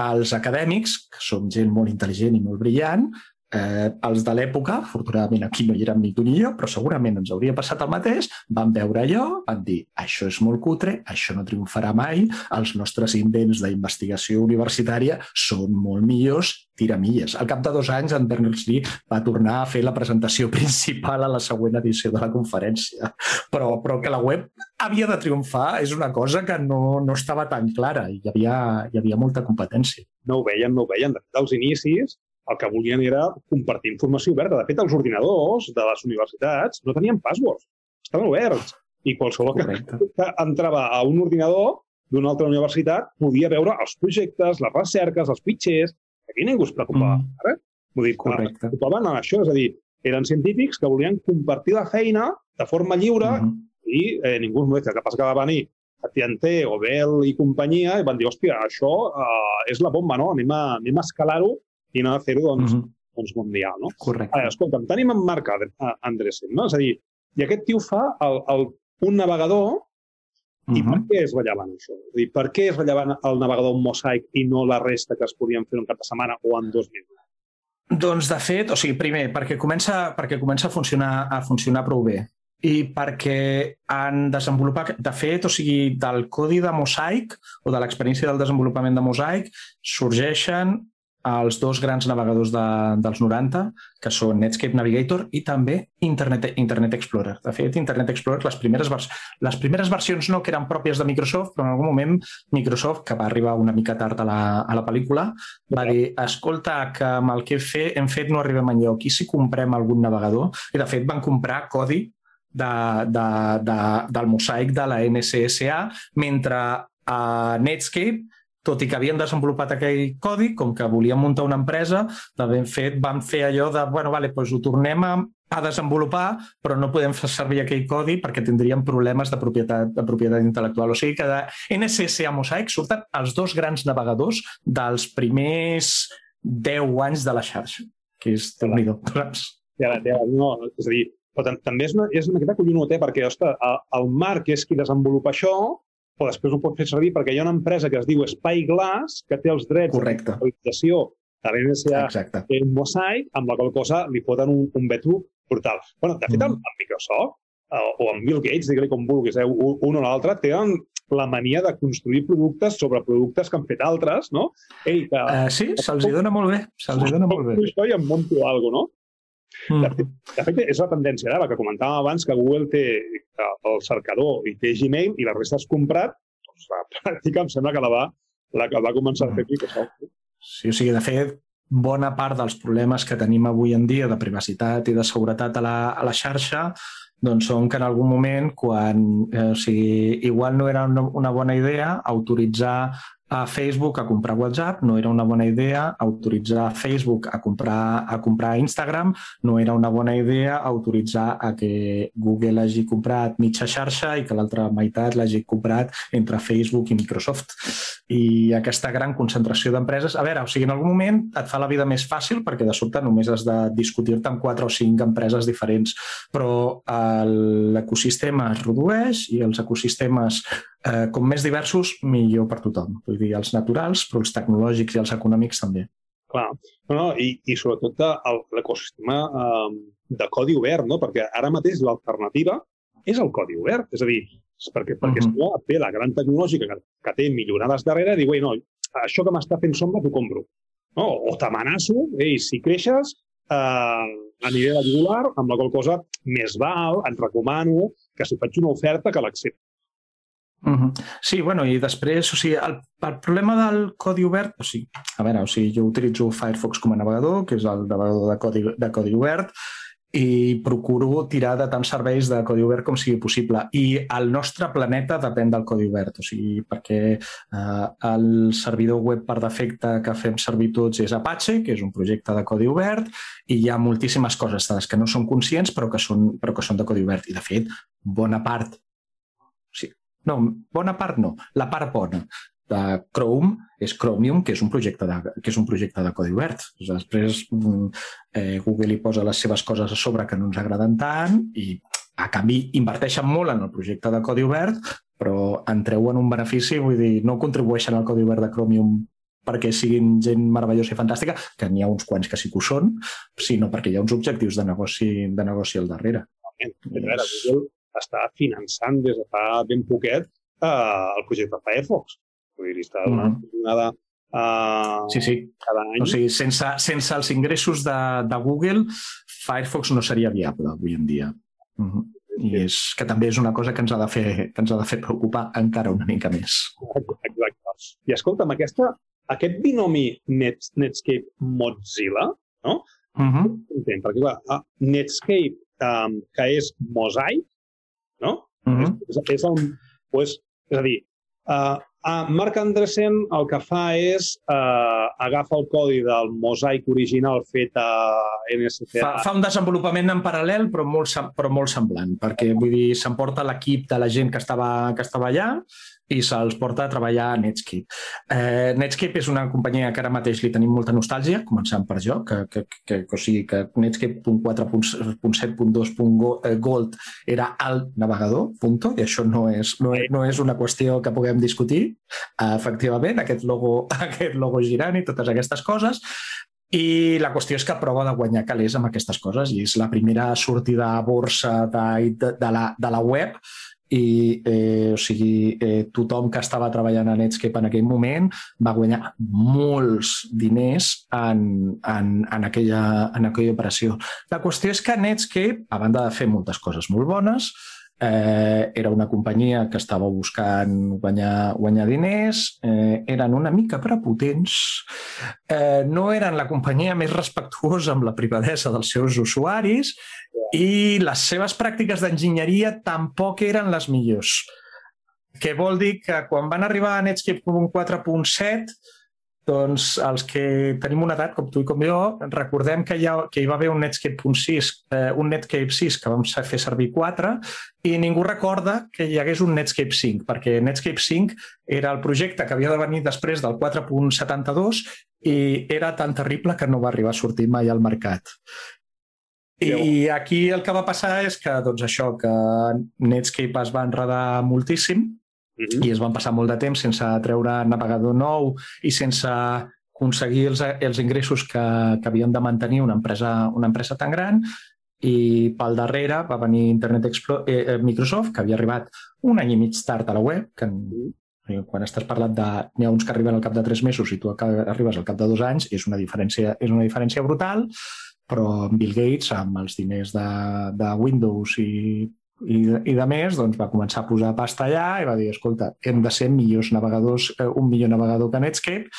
S1: Els acadèmics, que són gent molt intel·ligent i molt brillant, Eh, els de l'època, afortunadament aquí no hi érem ni tu ni jo, però segurament ens hauria passat el mateix, van veure allò, van dir això és molt cutre, això no triomfarà mai, els nostres invents d'investigació universitària són molt millors, tira milles. Al cap de dos anys, en Berners-Lee va tornar a fer la presentació principal a la següent edició de la conferència. Però, però que la web havia de triomfar és una cosa que no, no estava tan clara i hi havia, hi havia molta competència.
S2: No ho veien, no ho veien. De fet, als inicis, el que volien era compartir informació oberta. De fet, els ordinadors de les universitats no tenien passwords, estaven oberts. I qualsevol Correcte. que entrava a un ordinador d'una altra universitat podia veure els projectes, les recerques, els pitxers. Aquí ningú es preocupava. Mm. Ara, vull dir, Correcte. es preocupaven en això. És a dir, eren científics que volien compartir la feina de forma lliure mm -hmm. i eh, ningú es molesta. Que passa que va venir a TNT o Bell i companyia i van dir, hòstia, això eh, és la bomba, no? Anem a, anem a escalar-ho i anar a fer-ho doncs, mm -hmm. doncs mundial. No?
S1: Correcte.
S2: Ara, escolta'm, tenim en Marc Andresen, no? És a dir, i aquest tio fa el, el, un navegador i uh -huh. per què és rellevant això? És dir, per què és rellevant el navegador Mosaic i no la resta que es podien fer un cap de setmana o en dos mesos?
S1: Doncs, de fet, o sigui, primer, perquè comença, perquè comença a funcionar, a funcionar prou bé i perquè han desenvolupat, de fet, o sigui, del codi de Mosaic o de l'experiència del desenvolupament de Mosaic sorgeixen els dos grans navegadors de, dels 90, que són Netscape Navigator i també Internet, Internet Explorer. De fet, Internet Explorer, les primeres, vers les primeres versions no que eren pròpies de Microsoft, però en algun moment Microsoft, que va arribar una mica tard a la, a la pel·lícula, va dir, escolta, que amb el que fet, hem fet no arribem enlloc, i si comprem algun navegador? I de fet van comprar codi de, de, de, del mosaic de la NCSA, mentre a Netscape tot i que havien desenvolupat aquell codi, com que volien muntar una empresa, de ben fet van fer allò de, bueno, vale, doncs ho tornem a, a desenvolupar, però no podem fer servir aquell codi perquè tindríem problemes de propietat, de propietat intel·lectual. O sigui que de NSSA Mosaic surten els dos grans navegadors dels primers 10 anys de la xarxa, que és déu nhi
S2: Ja, ja, no, és a dir, però també és una, és una miqueta collonut, eh? perquè, ostres, el Marc és qui desenvolupa això, però després ho pot fer servir perquè hi ha una empresa que es diu Spyglass, que té els drets
S1: Correcte.
S2: de localització de l'NSA en Mosaic, amb la qual cosa li foten un, un veto brutal. bueno, de fet, mm. amb Microsoft eh, o amb Bill Gates, digue-li com vulguis, eh, un, un o l'altre, tenen la mania de construir productes sobre productes que han fet altres, no?
S1: Ei, que... Uh, sí, se'ls dona molt bé, se'ls dona molt bé.
S2: Això i em monto alguna cosa, no? Mm. De, fet, és la tendència d'ara, que comentàvem abans que Google té el cercador i té Gmail i la resta has comprat, doncs la pràctica em sembla que la va, la que va començar a fer Microsoft.
S1: Sí, o sigui, de fet, bona part dels problemes que tenim avui en dia de privacitat i de seguretat a la, a la xarxa doncs són que en algun moment, quan eh, o sigui, igual no era una, una bona idea autoritzar a Facebook a comprar WhatsApp, no era una bona idea autoritzar Facebook a comprar, a comprar Instagram, no era una bona idea autoritzar a que Google hagi comprat mitja xarxa i que l'altra meitat l'hagi comprat entre Facebook i Microsoft. I aquesta gran concentració d'empreses, a veure, o sigui, en algun moment et fa la vida més fàcil perquè de sobte només has de discutir-te amb quatre o cinc empreses diferents, però l'ecosistema es redueix i els ecosistemes eh, com més diversos, millor per tothom. Dir, els naturals, però els tecnològics i els econòmics també.
S2: Clar, no, no, i, i sobretot l'ecosistema eh, de codi obert, no? perquè ara mateix l'alternativa és el codi obert. És a dir, perquè, perquè uh -huh. té la gran tecnològica que, que té millorades darrere, diu, no, això que m'està fent sombra t'ho compro. No? O t'amenaço, ei, si creixes, eh, aniré a la jugular, amb la qual cosa més val, et recomano que si faig una oferta que l'accepti.
S1: Sí, bueno, i després, o sigui, el, el problema del codi obert, o sigui, a veure, o sigui, jo utilitzo Firefox com a navegador, que és el navegador de codi, de codi obert, i procuro tirar de tants serveis de codi obert com sigui possible. I el nostre planeta depèn del codi obert, o sigui, perquè eh, el servidor web per defecte que fem servir tots és Apache, que és un projecte de codi obert, i hi ha moltíssimes coses de les que no són conscients però que són, però que són de codi obert. I, de fet, bona part no, bona part no. La part bona de Chrome és Chromium, que és un projecte de, que és un projecte de codi obert. Després mm, eh, Google hi posa les seves coses a sobre que no ens agraden tant i a canvi inverteixen molt en el projecte de codi obert, però en treuen un benefici, vull dir, no contribueixen al codi obert de Chromium perquè siguin gent meravellosa i fantàstica, que n'hi ha uns quants que sí que ho són, sinó perquè hi ha uns objectius de negoci, de negoci al darrere.
S2: Veure, Google està finançant des de fa ben poquet eh, el projecte Firefox. Vull dir, està donant mm -hmm. una Uh,
S1: sí, sí. Cada any. O sigui, sense, sense els ingressos de, de Google, Firefox no seria viable avui en dia. Uh -huh. I és que també és una cosa que ens ha de fer, que ens ha de fer preocupar encara una mica més.
S2: Exacte. I escolta'm, aquesta, aquest binomi Net, Netscape Mozilla, no? Uh -huh. Entenc, perquè clar, Netscape, um, que és Mosaic? Uh -huh. és, és, el, pues, és a dir, uh, uh, Marc Andresen el que fa és uh, agafa el codi del mosaic original fet a NSCA.
S1: Fa, fa un desenvolupament en paral·lel, però molt, però molt semblant, perquè vull dir, s'emporta l'equip de la gent que estava, que estava allà i se'ls porta a treballar a Netscape. Eh, Netscape és una companyia que ara mateix li tenim molta nostàlgia, començant per jo, que, que, que, que, o sigui, que Netscape.4.7.2.gold eh, era el navegador, punto, i això no és, no, és, no és una qüestió que puguem discutir. Eh, efectivament, aquest logo, aquest logo girant i totes aquestes coses, i la qüestió és que prova de guanyar calés amb aquestes coses i és la primera sortida a borsa de, de, de, la, de la web i eh, o sigui, eh, tothom que estava treballant a Netscape en aquell moment va guanyar molts diners en, en, en, aquella, en aquella operació. La qüestió és que Netscape, a banda de fer moltes coses molt bones, eh, era una companyia que estava buscant guanyar, guanyar diners, eh, eren una mica prepotents, eh, no eren la companyia més respectuosa amb la privadesa dels seus usuaris i les seves pràctiques d'enginyeria tampoc eren les millors. Que vol dir que quan van arribar a Netscape 4.7 doncs els que tenim una edat, com tu i com jo, recordem que, hi, ha, que hi va haver un Netscape 6, eh, un Netscape 6 que vam fer servir 4 i ningú recorda que hi hagués un Netscape 5, perquè Netscape 5 era el projecte que havia de venir després del 4.72 i era tan terrible que no va arribar a sortir mai al mercat. I aquí el que va passar és que, doncs això, que Netscape es va enredar moltíssim, -huh. i es van passar molt de temps sense treure navegador nou i sense aconseguir els, els ingressos que, que havien de mantenir una empresa, una empresa tan gran. I pel darrere va venir Internet Explorer, eh, eh, Microsoft, que havia arribat un any i mig tard a la web, que en, quan estàs parlant de... N'hi ha uns que arriben al cap de tres mesos i tu arribes al cap de dos anys, és una diferència, és una diferència brutal, però Bill Gates, amb els diners de, de Windows i i, i de més doncs, va començar a posar pasta allà i va dir, escolta, hem de ser millors navegadors, eh, un millor navegador que Netscape,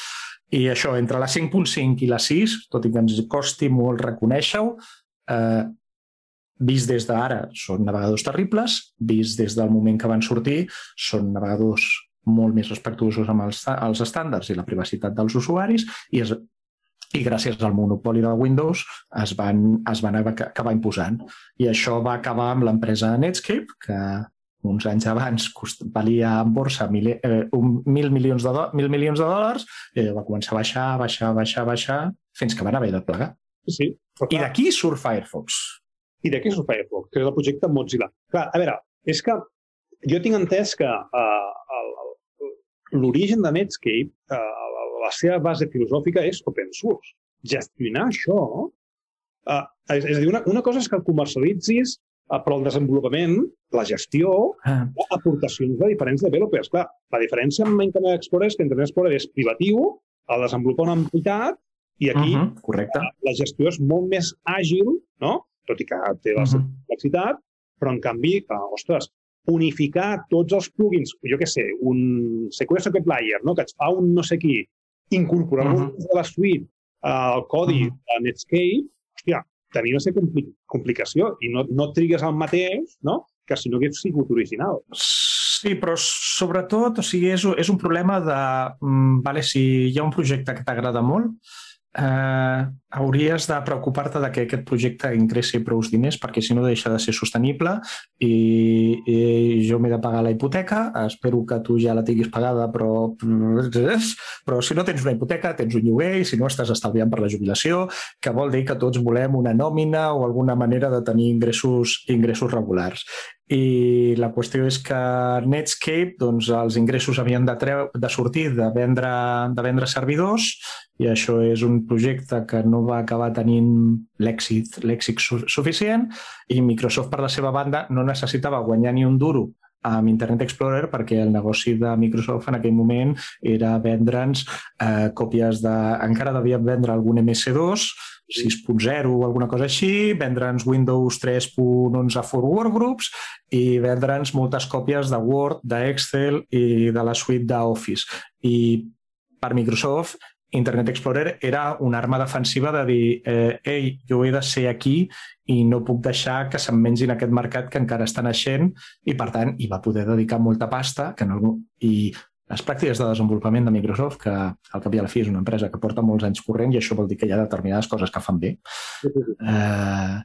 S1: i això, entre la 5.5 i la 6, tot i que ens costi molt reconèixer-ho, eh, vist des d'ara són navegadors terribles, vist des del moment que van sortir són navegadors molt més respectuosos amb els, els estàndards i la privacitat dels usuaris i es, i gràcies al monopoli de Windows es van, es van acabar imposant. I això va acabar amb l'empresa Netscape, que uns anys abans cost, valia en borsa mil, eh, un, mil, milions de do, mil milions de dòlars, i va començar a baixar, baixar, baixar, baixar, fins que van haver de plegar.
S2: Sí.
S1: I d'aquí surt Firefox.
S2: I d'aquí surt Firefox, que és el projecte Mozilla. Clar, a veure, és que jo tinc entès que uh, l'origen de Netscape, uh, la seva base filosòfica és open source. Gestionar això... Eh, és, és a dir, una, una cosa és que el comercialitzis eh, però el desenvolupament, la gestió, ah. aportacions de diferents developers. Clar, la diferència amb Internet Explorer és que Internet Explorer és privatiu, el desenvolupa una entitat, i aquí uh -huh,
S1: correcte.
S2: La, la gestió és molt més àgil, no? tot i que té la uh -huh. complexitat, però en canvi, que, ostres, unificar tots els plugins, jo què sé, un Secure Socket Layer, no? que et fa un no sé qui, incorporar uh -huh. de la suite al codi uh -huh. de Netscape, hòstia, tenia una compli complicació i no, no trigues el mateix no? que si no hagués sigut original.
S1: Sí, però sobretot, o sigui, és, és un problema de... Mm, vale, si hi ha un projecte que t'agrada molt, eh, hauries de preocupar-te de que aquest projecte ingressi prou diners perquè si no deixa de ser sostenible i, i jo m'he de pagar la hipoteca, espero que tu ja la tinguis pagada però, però si no tens una hipoteca tens un lloguer i si no estàs estalviant per la jubilació, que vol dir que tots volem una nòmina o alguna manera de tenir ingressos, ingressos regulars i la qüestió és que Netscape, doncs, els ingressos havien de, treu, de sortir de vendre, de vendre servidors i això és un projecte que no va acabar tenint l'èxit l'èxit su suficient i Microsoft, per la seva banda, no necessitava guanyar ni un duro amb Internet Explorer perquè el negoci de Microsoft en aquell moment era vendre'ns eh, còpies de... encara devia vendre algun MS2 6.0 o alguna cosa així, vendre'ns Windows 3.11 for Workgroups i vendre'ns moltes còpies de Word, d'Excel i de la suite d'Office. I per Microsoft Internet Explorer era una arma defensiva de dir eh, ei, jo he de ser aquí i no puc deixar que se'm mengin aquest mercat que encara està naixent i, per tant, hi va poder dedicar molta pasta que no, i les pràctiques de desenvolupament de Microsoft, que al cap i a la fi és una empresa que porta molts anys corrent i això vol dir que hi ha determinades coses que fan bé. Eh,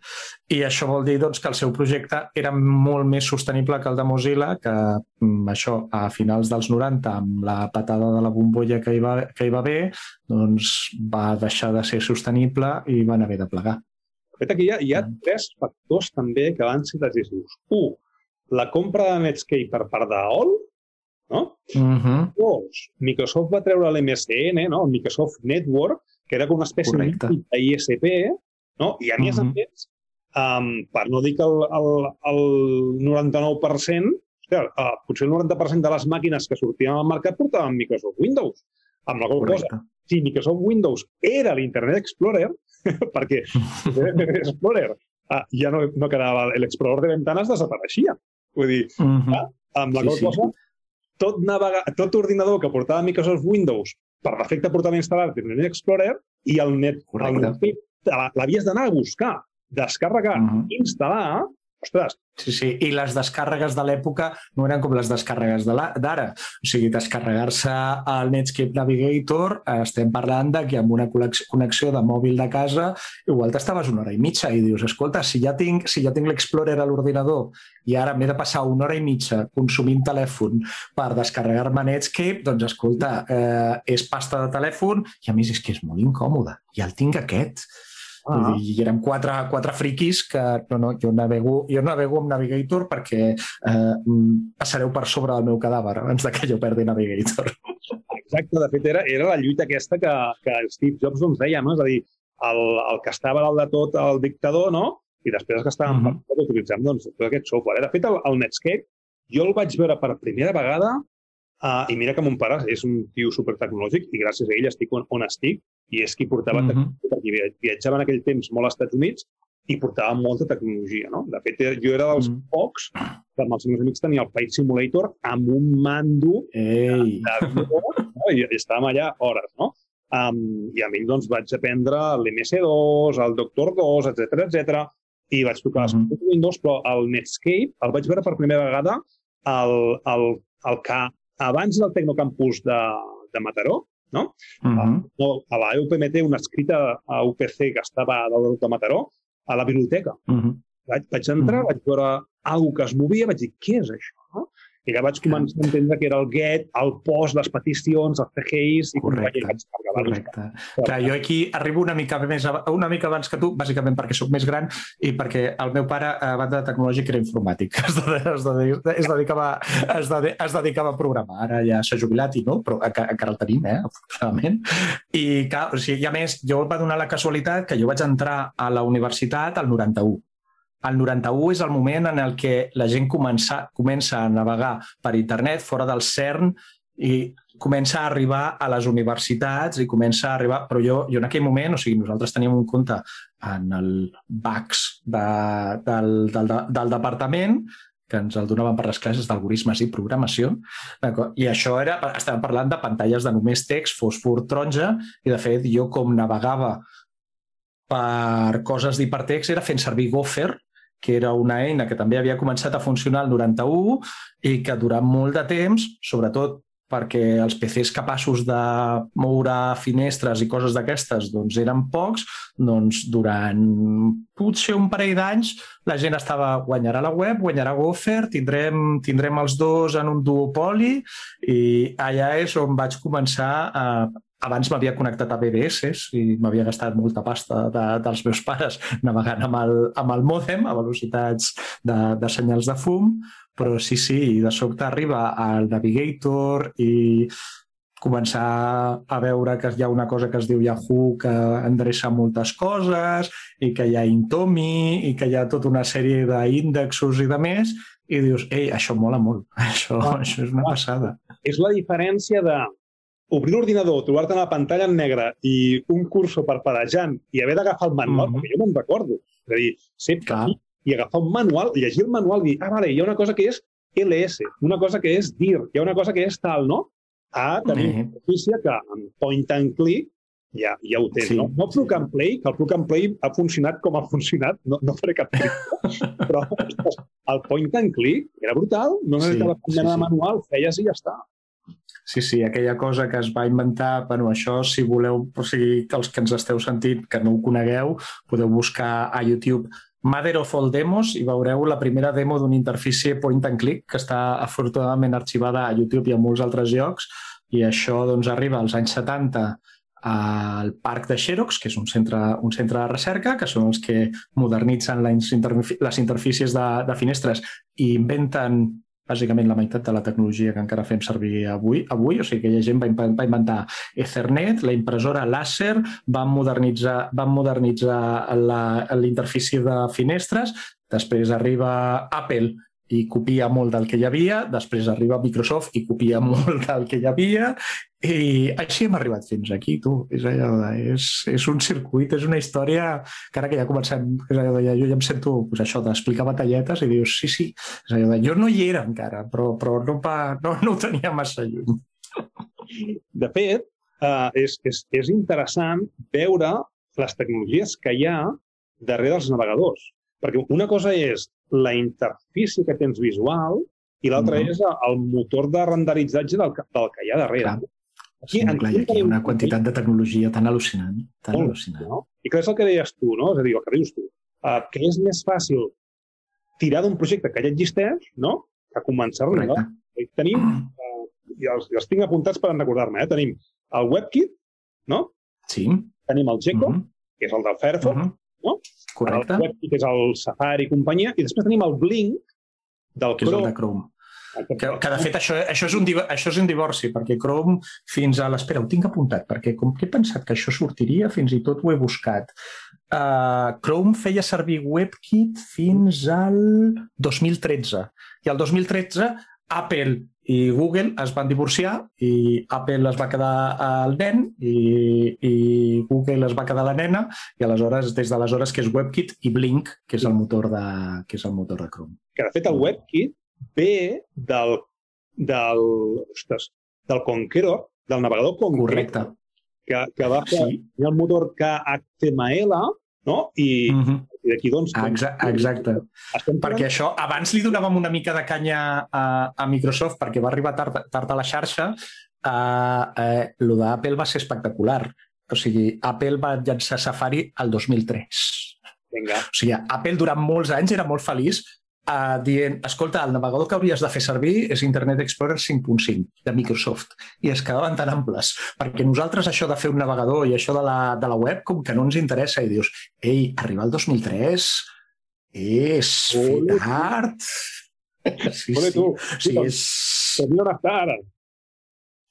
S1: I això vol dir doncs, que el seu projecte era molt més sostenible que el de Mozilla, que mm, això a finals dels 90, amb la patada de la bombolla que hi va, que hi va haver, doncs va deixar de ser sostenible i van haver de plegar.
S2: De fet, aquí hi ha, hi ha mm. tres factors també que van ser decisius. Un, la compra de Netscape per part d'AOL, no?
S1: Uh -huh.
S2: Dos, Microsoft va treure l'MSN, no? el Microsoft Network, que era com una espècie
S1: Correcte.
S2: d'ISP, no? i a més uh -huh. a més, um, per no dir que el, el, el 99%, hòstia, uh, potser el 90% de les màquines que sortien al mercat portaven Microsoft Windows. Amb la qual cosa, si Microsoft Windows era l'Internet Explorer, perquè Explorer uh, ja no, no quedava, l'explorador de ventanes desapareixia. Vull dir, uh -huh. uh, amb la sí, qual sí. Tot, navega, tot ordinador que portava Microsoft Windows per defecte portava instal·lat Internet Explorer i el net, el net l'havies d'anar a buscar, descarregar, uh -huh. instal·lar ostres...
S1: Sí, sí, i les descàrregues de l'època no eren com les descàrregues d'ara. O sigui, descarregar-se al Netscape Navigator, estem parlant de que amb una connexió de mòbil de casa igual t'estaves una hora i mitja i dius, escolta, si ja tinc, si ja tinc l'Explorer a l'ordinador i ara m'he de passar una hora i mitja consumint telèfon per descarregar-me Netscape, doncs escolta, eh, és pasta de telèfon i a més és que és molt incòmode. Ja el tinc aquest Ah. I érem quatre, quatre friquis que no, no, jo, navego, jo navego amb Navigator perquè eh, passareu per sobre del meu cadàver abans de que jo perdi Navigator.
S2: Exacte, de fet era, era la lluita aquesta que, que Steve Jobs doncs, deia, no? és a dir, el, el que estava dalt de tot el dictador, no? i després els que estaven mm -hmm. per utilitzant doncs, tot aquest software. De fet, el, el Netscape jo el vaig veure per primera vegada Uh, I mira que mon pare és un tio supertecnològic i gràcies a ell estic on, on estic i és qui portava mm -hmm. perquè viatjava en aquell temps molt als Estats Units i portava molta tecnologia, no? De fet, jo era dels mm pocs que amb els meus amics tenia el Flight Simulator amb un mando
S1: Ei.
S2: d'avió no? i estàvem allà hores, no? Um, I amb ell doncs, vaig aprendre l'MS2, el Doctor 2, etc etc i vaig tocar mm -hmm. Windows, però el Netscape el vaig veure per primera vegada al, al, al que abans del Tecnocampus de, de Mataró, no? Uh -huh. a, a la UPM té una escrita a UPC que estava a dalt de Mataró, a la biblioteca. Uh -huh. vaig, vaig entrar, uh -huh. vaig veure alguna que es movia, vaig dir, què és això? No? I ja vaig començar a entendre que era el GET, el POST, les peticions, els CGIs...
S1: I correcte, vaig correcte. Clar, jo aquí arribo una mica, més, una mica abans que tu, bàsicament perquè sóc més gran i perquè el meu pare, a banda de tecnològic, era informàtic. Es, de, es, de, es, dedicava, es, de, es dedicava a programar. Ara ja s'ha jubilat i no, però encara el tenim, eh, afortunadament. I, clar, o sigui, i a més, jo va donar la casualitat que jo vaig entrar a la universitat al 91 el 91 és el moment en el que la gent comença, comença a navegar per internet fora del CERN i comença a arribar a les universitats i comença a arribar... Però jo, jo en aquell moment, o sigui, nosaltres teníem un compte en el BACS de, del, del, del departament que ens el donaven per les classes d'algoritmes i programació. I això era, estàvem parlant de pantalles de només text, fosfor, taronja, i de fet jo com navegava per coses d'hipertext era fent servir Gopher, que era una eina que també havia començat a funcionar el 91 i que durant molt de temps, sobretot perquè els PCs capaços de moure finestres i coses d'aquestes doncs eren pocs, doncs durant potser un parell d'anys la gent estava guanyarà la web, guanyarà Gopher, tindrem, tindrem els dos en un duopoli i allà és on vaig començar a, abans m'havia connectat a BBS i m'havia gastat molta pasta de, dels meus pares navegant amb el, amb el mòdem a velocitats de, de senyals de fum, però sí, sí, de sobte arriba al Navigator i començar a veure que hi ha una cosa que es diu Yahoo que endreça moltes coses i que hi ha Intomi i que hi ha tota una sèrie d'índexos i de més i dius, ei, això mola molt, això, ah, això és una passada.
S2: És la diferència de obrir l'ordinador, trobar-te una pantalla en negre i un curso parpadejant i haver d'agafar el manual, mm -hmm. perquè jo me'n recordo. És a dir, ser petit i agafar un manual, llegir el manual i dir, ah, vale, hi ha una cosa que és LS, una cosa que és DIR, hi ha una cosa que és tal, no? A tenir mm -hmm. notícia que amb point and click ja, ja ho tens, sí. no? No plug and play, que el plug and play ha funcionat com ha funcionat, no, no faré cap clic, però ostres, el point and click era brutal, no necessitava sí, sí, de manual, feies i ja està.
S1: Sí, sí, aquella cosa que es va inventar, bueno, això, si voleu, o sigui, els que ens esteu sentint, que no ho conegueu, podeu buscar a YouTube Mother of All Demos i veureu la primera demo d'una interfície point and click que està afortunadament arxivada a YouTube i a molts altres llocs. I això doncs, arriba als anys 70 al Parc de Xerox, que és un centre, un centre de recerca, que són els que modernitzen les, interfícies de, de finestres i inventen bàsicament la meitat de la tecnologia que encara fem servir avui. avui o sigui, aquella gent va, va inventar Ethernet, la impressora láser, van modernitzar, van modernitzar l'interfície de finestres, després arriba Apple i copia molt del que hi havia, després arriba Microsoft i copia molt del que hi havia, i així hem arribat fins aquí, tu. És, allò de, és, és un circuit, és una història que ara que ja comencem, és allò de, jo ja em sento pues, això d'explicar batalletes i dius, sí, sí, és allò de, jo no hi era encara, però, però no, va, no, no ho tenia massa lluny.
S2: De fet, uh, és, és, és interessant veure les tecnologies que hi ha darrere dels navegadors. Perquè una cosa és la interfície que tens visual i l'altra mm -hmm. és el motor de renderitzatge del, del que hi ha darrere. Clar.
S1: Aquí, sí, clar, aquí hi ha una quantitat de tecnologia tan al·lucinant. Tan molt, al·lucinant.
S2: No? I clar, és el que deies tu, no? És a dir, el que dius tu. Uh, que és més fàcil tirar d'un projecte que ja existeix, no? Que començar-lo. No? Tenim, uh, i els, els tinc apuntats per recordar-me, eh? tenim el WebKit, no?
S1: Sí.
S2: Tenim el Gecko, uh -huh. que és el del Firefox, uh -huh. No?
S1: Correcte.
S2: El WebKit és el Safari i companyia, i després tenim el Blink del
S1: que
S2: Chrome,
S1: és el de Chrome que, que de fet això, això, és un, això és un divorci, perquè Chrome fins a... L'espera, ho tinc apuntat, perquè com que he pensat que això sortiria, fins i tot ho he buscat. Uh, Chrome feia servir WebKit fins al 2013. I al 2013 Apple i Google es van divorciar i Apple es va quedar al nen i, i Google es va quedar la nena i aleshores, des d'aleshores, que és WebKit i Blink, que és el motor de, que és el motor de Chrome.
S2: Que de fet el WebKit ve del, del, ostres, del Conqueror, del navegador Conqueror.
S1: Correcte.
S2: Que, que va fer sí. el motor HTML, no? I, uh -huh. i d'aquí, doncs...
S1: Ah, exacte. exacte. Perquè això, abans li donàvem una mica de canya a, a Microsoft perquè va arribar tard, tard a la xarxa. Uh, eh, lo d'Apple va ser espectacular. O sigui, Apple va llançar Safari el 2003.
S2: Vinga.
S1: O sigui, Apple durant molts anys era molt feliç uh, dient, escolta, el navegador que hauries de fer servir és Internet Explorer 5.5 de Microsoft. I es quedaven tan amples, perquè nosaltres això de fer un navegador i això de la, de la web com que no ens interessa i dius, ei, arribar al 2003 és fer tard.
S2: Sí, sí. Sí, és... Senyora Sara.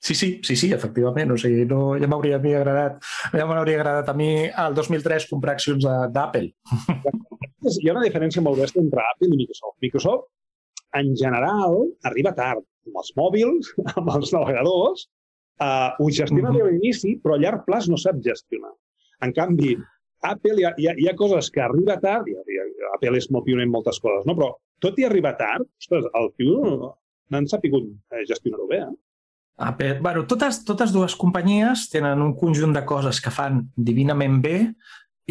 S1: Sí, sí, sí, sí, efectivament. O sigui, no, ja m'hauria agradat, ja m'hauria agradat a mi al 2003 comprar accions d'Apple.
S2: Hi ha una diferència molt bèstia entre Apple i Microsoft. Microsoft, en general, arriba tard amb els mòbils, amb els navegadors, uh, ho gestiona mm -hmm. a l'inici, però a llarg plaç no sap gestionar. En canvi, Apple hi ha, hi ha, hi ha coses que arriba tard, i, i Apple és molt pioner en moltes coses, no? però tot i arribar tard, ostres, el tio no, no han sapigut eh, gestionar-ho bé. Eh?
S1: Apple, bueno, totes, totes dues companyies tenen un conjunt de coses que fan divinament bé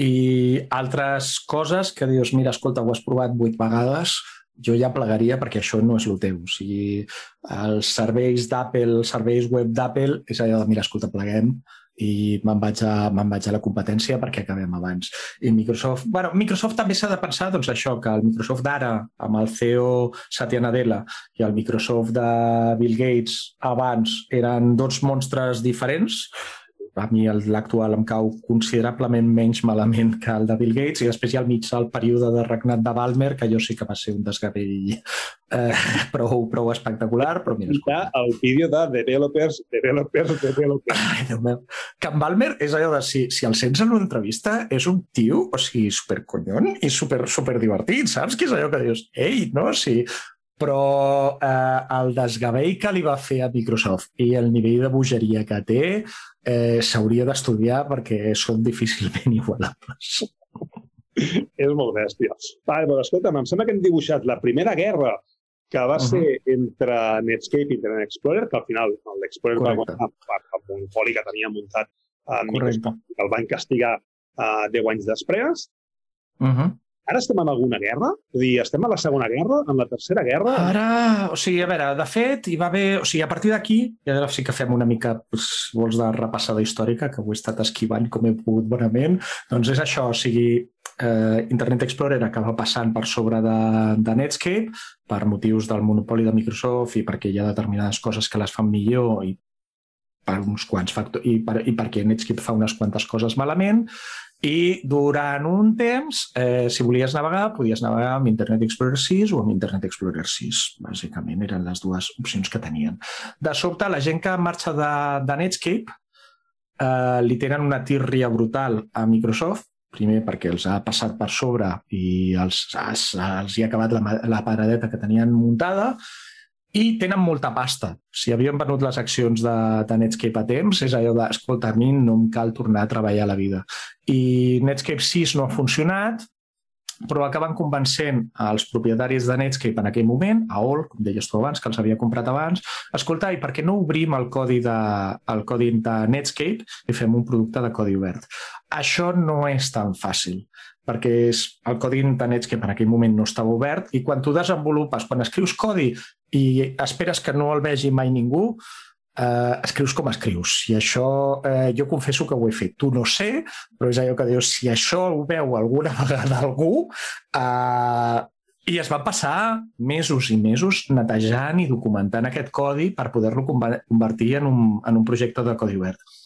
S1: i altres coses que dius, mira, escolta, ho has provat vuit vegades, jo ja plegaria perquè això no és el teu. O sigui, els serveis d'Apple, els serveis web d'Apple, és allò de, mira, escolta, pleguem i me'n vaig, a, me vaig a la competència perquè acabem abans. I Microsoft, bueno, Microsoft també s'ha de pensar doncs, això, que el Microsoft d'ara, amb el CEO Satya Nadella i el Microsoft de Bill Gates abans eren dos monstres diferents, a mi l'actual em cau considerablement menys malament que el de Bill Gates i després hi ha al mig el període de regnat de Balmer, que jo sí que va ser un desgavell eh, prou, prou espectacular, però mira,
S2: escolta. el vídeo de developers, developers, developers.
S1: Ai, Déu meu. Que en Balmer és allò de si, si el sents en una entrevista és un tio, o sigui, superconyon i super, super divertit, saps? Que és allò que dius, ei, no? Si però eh, el desgavell que li va fer a Microsoft i el nivell de bogeria que té eh, s'hauria d'estudiar perquè són difícilment igualables.
S2: És molt bèstia. Vale, però escolta'm, em sembla que hem dibuixat la primera guerra que va uh -huh. ser entre Netscape i Internet Explorer, que al final l'Explorer va guanyar per el monopoli que tenia muntat a Microsoft, que el van castigar uh, 10 anys després.
S1: Uh -huh.
S2: Ara estem en alguna guerra? És dir, estem a la segona guerra, en la tercera guerra?
S1: Ara, o sigui, a veure, de fet, hi va haver... O sigui, a partir d'aquí, ja sí que fem una mica, doncs, vols de repassada històrica, que ho he estat esquivant com he pogut bonament, doncs és això, o sigui, eh, Internet Explorer acaba passant per sobre de, de Netscape per motius del monopoli de Microsoft i perquè hi ha determinades coses que les fan millor i per uns quants factors, i, per, i perquè Netscape fa unes quantes coses malament, i durant un temps, eh, si volies navegar, podies navegar amb Internet Explorer 6 o amb Internet Explorer 6. Bàsicament eren les dues opcions que tenien. De sobte, la gent que marxa de, de Netscape eh, li tenen una tírria brutal a Microsoft primer perquè els ha passat per sobre i els, els, els hi ha acabat la, la paradeta que tenien muntada, i tenen molta pasta. Si havien venut les accions de, Netscape a temps, és allò de, escolta, a mi no em cal tornar a treballar a la vida. I Netscape 6 no ha funcionat, però acaben convencent als propietaris de Netscape en aquell moment, a All, com deies tu abans, que els havia comprat abans, escolta, i per què no obrim el codi de, el codi de Netscape i fem un producte de codi obert? Això no és tan fàcil perquè és el codi de Netscape en aquell moment no estava obert i quan tu desenvolupes, quan escrius codi i esperes que no el vegi mai ningú, eh, escrius com escrius. I això eh, jo confesso que ho he fet. Tu no sé, però és allò que dius, si això ho veu alguna vegada algú, eh, i es va passar mesos i mesos netejant i documentant aquest codi per poder-lo convertir en un, en un projecte de codi obert.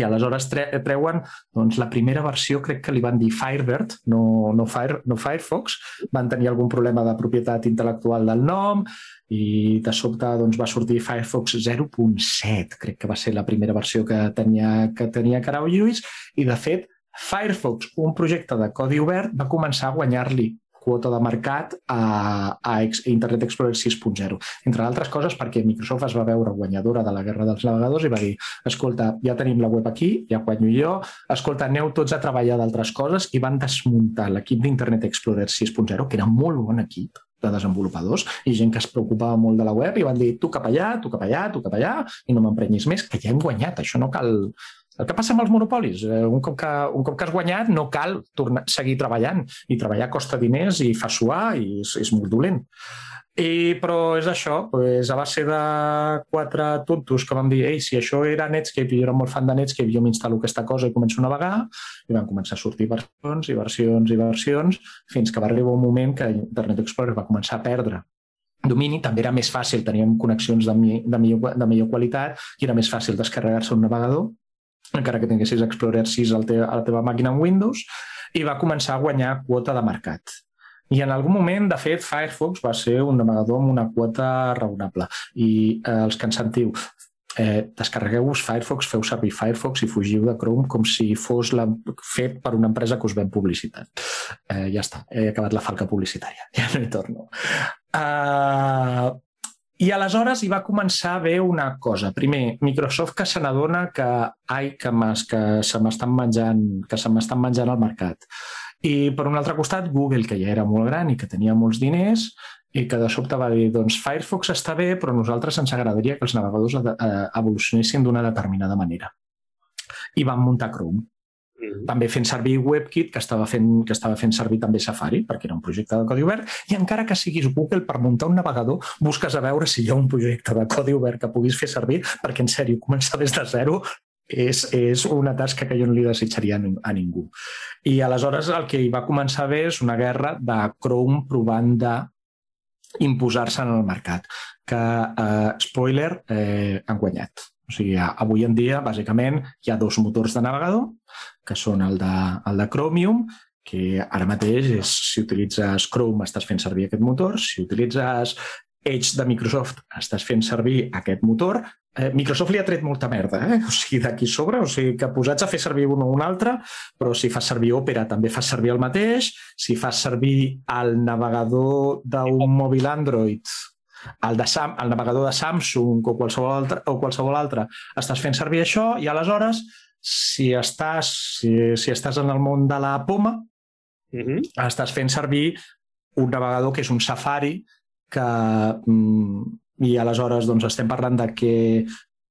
S1: I aleshores tre treuen doncs, la primera versió, crec que li van dir Firebird, no, no, Fire, no Firefox, van tenir algun problema de propietat intel·lectual del nom, i de sobte doncs, va sortir Firefox 0.7, crec que va ser la primera versió que tenia, que tenia Carau Lluís, i de fet Firefox, un projecte de codi obert, va començar a guanyar-li quota de mercat a, a Internet Explorer 6.0. Entre altres coses perquè Microsoft es va veure guanyadora de la guerra dels navegadors i va dir escolta, ja tenim la web aquí, ja guanyo jo, escolta, aneu tots a treballar d'altres coses. I van desmuntar l'equip d'Internet Explorer 6.0, que era molt bon equip, de desenvolupadors i gent que es preocupava molt de la web i van dir tu cap allà, tu cap allà, tu cap allà i no m'emprenyis més, que ja hem guanyat, això no cal... El que passa amb els monopolis, eh, un cop que, un cop que has guanyat no cal tornar, seguir treballant i treballar costa diners i fa suar i és, és molt dolent. I, però és això, pues, a base de quatre tontos que vam dir ei, si això era Netscape i jo era molt fan de Netscape, jo m'instal·lo aquesta cosa i començo a navegar, i van començar a sortir versions i versions i versions, fins que va arribar un moment que Internet Explorer va començar a perdre domini, també era més fàcil, teníem connexions de, mi, de, millor, de millor qualitat i era més fàcil descarregar-se un navegador, encara que tinguessis Explorer 6 a la teva màquina en Windows, i va començar a guanyar quota de mercat. I en algun moment, de fet, Firefox va ser un navegador amb una quota raonable. I eh, els que ens sentiu, eh, descarregueu-vos Firefox, feu servir Firefox i fugiu de Chrome com si fos la, fet per una empresa que us ven publicitat. Eh, ja està, he acabat la falca publicitària, ja no hi torno. Uh, i aleshores hi va començar a haver una cosa. Primer, Microsoft que se n'adona que, ai, que, que se m'estan menjant, que se m'estan menjant al mercat. I per un altre costat, Google, que ja era molt gran i que tenia molts diners, i que de sobte va dir, doncs Firefox està bé, però nosaltres ens agradaria que els navegadors eh, evolucionessin d'una determinada manera. I van muntar Chrome. Mm -hmm. També fent servir WebKit, que estava, fent, que estava fent servir també Safari, perquè era un projecte de codi obert, i encara que siguis Google per muntar un navegador, busques a veure si hi ha un projecte de codi obert que puguis fer servir, perquè, en sèrio, començar des de zero és, és una tasca que jo no li desitjaria a ningú. I aleshores el que hi va començar a haver és una guerra de Chrome provant de imposar-se en el mercat, que, eh, spoiler, eh, han guanyat. O sigui, avui en dia, bàsicament, hi ha dos motors de navegador, que són el de, el de Chromium, que ara mateix és, si utilitzes Chrome estàs fent servir aquest motor, si utilitzes Edge de Microsoft estàs fent servir aquest motor, eh, Microsoft li ha tret molta merda, eh? o sigui, d'aquí sobre, o sigui, que posats a fer servir un o un altre, però si fas servir Opera també fas servir el mateix, si fas servir el navegador d'un mòbil Android, el, de Sam, el navegador de Samsung o qualsevol altre, o qualsevol altre, estàs fent servir això i aleshores, si estàs, si, si estàs en el món de la poma, uh. -huh. estàs fent servir un navegador que és un Safari que mm, i aleshores doncs, estem parlant de que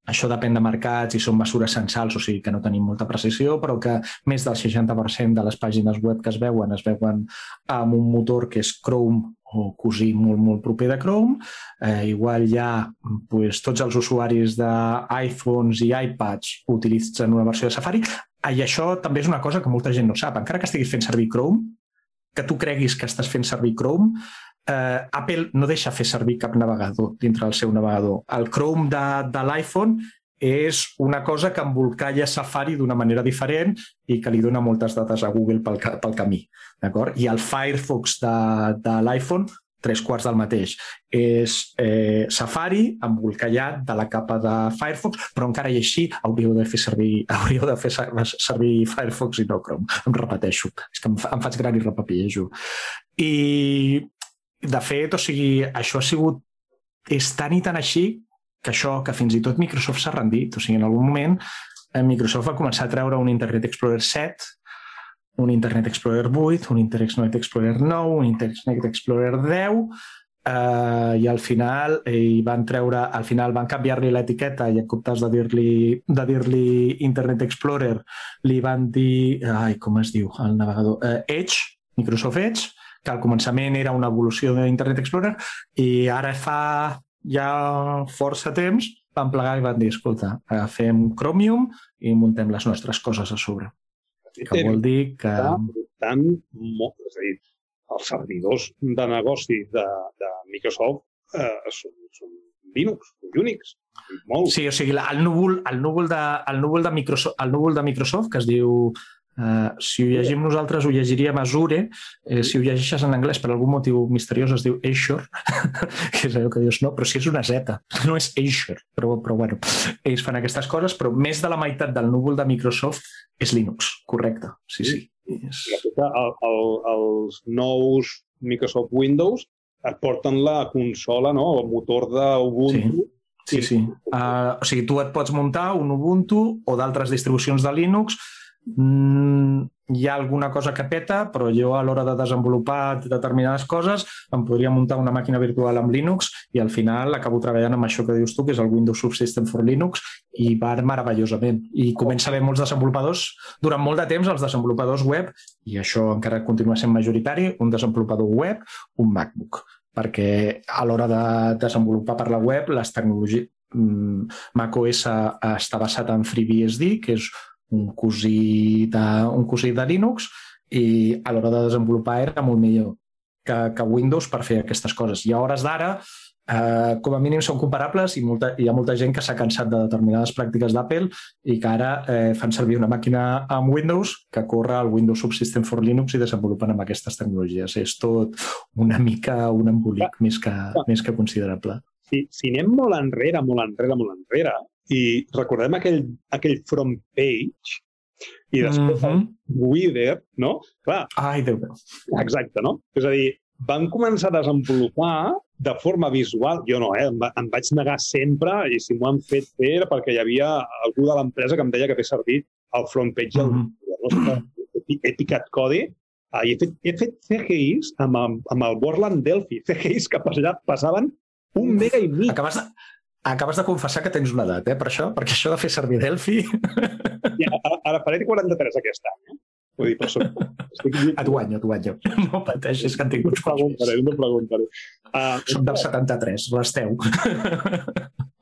S1: això depèn de mercats i són mesures censals, o sigui que no tenim molta precisió, però que més del 60% de les pàgines web que es veuen es veuen amb un motor que és Chrome o cosí molt, molt proper de Chrome. Eh, igual ja pues, tots els usuaris d'iPhones i iPads utilitzen una versió de Safari. I això també és una cosa que molta gent no sap. Encara que estiguis fent servir Chrome, que tu creguis que estàs fent servir Chrome, eh, Apple no deixa fer servir cap navegador dintre del seu navegador. El Chrome de, de l'iPhone és una cosa que embolcalla Safari d'una manera diferent i que li dona moltes dades a Google pel, pel camí. I el Firefox de, de l'iPhone tres quarts del mateix. És eh, Safari embolcallat de la capa de Firefox, però encara i així hauríeu de fer servir, hauríeu de fer servir Firefox i no Chrome. Em repeteixo. És que em, fa, em faig gran i repapillejo. I, de fet, o sigui, això ha sigut... És tan i tan així que això, que fins i tot Microsoft s'ha rendit. O sigui, en algun moment eh, Microsoft va començar a treure un Internet Explorer 7 un Internet Explorer 8, un Internet Explorer 9, un Internet Explorer 10, eh, i al final eh, van treure, al final van canviar-li l'etiqueta i en comptes de dir-li de dir-li Internet Explorer li van dir, ai, com es diu el navegador, eh, Edge, Microsoft Edge, que al començament era una evolució d'Internet Explorer i ara fa ja força temps van plegar i van dir, escolta, agafem Chromium i muntem les nostres coses a sobre. Que vol dir que...
S2: Tant, molt, és a dir, els servidors de negoci de, de Microsoft eh, són, són Linux, Unix. Molt.
S1: Sí, o sigui, el núvol, el núvol, de, el núvol, de, Microsoft, el núvol de Microsoft, que es diu Uh, si ho llegim nosaltres ho llegiríem Azure, eh, si ho llegeixes en anglès per algun motiu misteriós es diu Azure, que és allò que dius, no, però si és una Z, no és Azure, però, però bueno, ells fan aquestes coses, però més de la meitat del núvol de Microsoft és Linux, correcte, sí, sí. És...
S2: El, el, els nous Microsoft Windows et porten la consola, no? el motor d'Ubuntu,
S1: sí. Sí, sí. Uh, o sigui, tu et pots muntar un Ubuntu o d'altres distribucions de Linux mm, hi ha alguna cosa que peta, però jo a l'hora de desenvolupar determinades coses em podria muntar una màquina virtual amb Linux i al final acabo treballant amb això que dius tu, que és el Windows Subsystem for Linux, i va meravellosament. I comença a haver molts desenvolupadors, durant molt de temps els desenvolupadors web, i això encara continua sent majoritari, un desenvolupador web, un MacBook perquè a l'hora de desenvolupar per la web les tecnologies mm, macOS està basat en FreeBSD, que és un cosí de, un cosí de Linux i a l'hora de desenvolupar era molt millor que, que Windows per fer aquestes coses. I a hores d'ara, eh, com a mínim són comparables i molta, hi ha molta gent que s'ha cansat de determinades pràctiques d'Apple i que ara eh, fan servir una màquina amb Windows que corre el Windows Subsystem for Linux i desenvolupen amb aquestes tecnologies. És tot una mica un embolic ja. més, que, ja. més que considerable.
S2: Si, si anem molt enrere, molt enrere, molt enrere, i recordem aquell, aquell front page i després mm -hmm. Wither, no?
S1: Clar. Ai, Déu meu.
S2: Exacte, no? És a dir, van començar a desenvolupar de forma visual, jo no, eh? em, va, em vaig negar sempre i si m'ho han fet fer era perquè hi havia algú de l'empresa que em deia que fes servir el front page del mm -hmm. he, picat codi ah, i he fet, he fet CGIs amb, amb el Borland Delphi, CGIs que passaven un mega i mig.
S1: Acabes de, Acabes de confessar que tens una edat, eh, per això? Perquè això de fer servir Delphi...
S2: Ja, ara, ara faré 43 aquest any, eh? Vull dir, per això...
S1: Estic... Et guanyo, et guanyo. No pateixis que en tinc uns
S2: quants preguntaré, No preguntaré.
S1: Uh, Som del 73, resteu.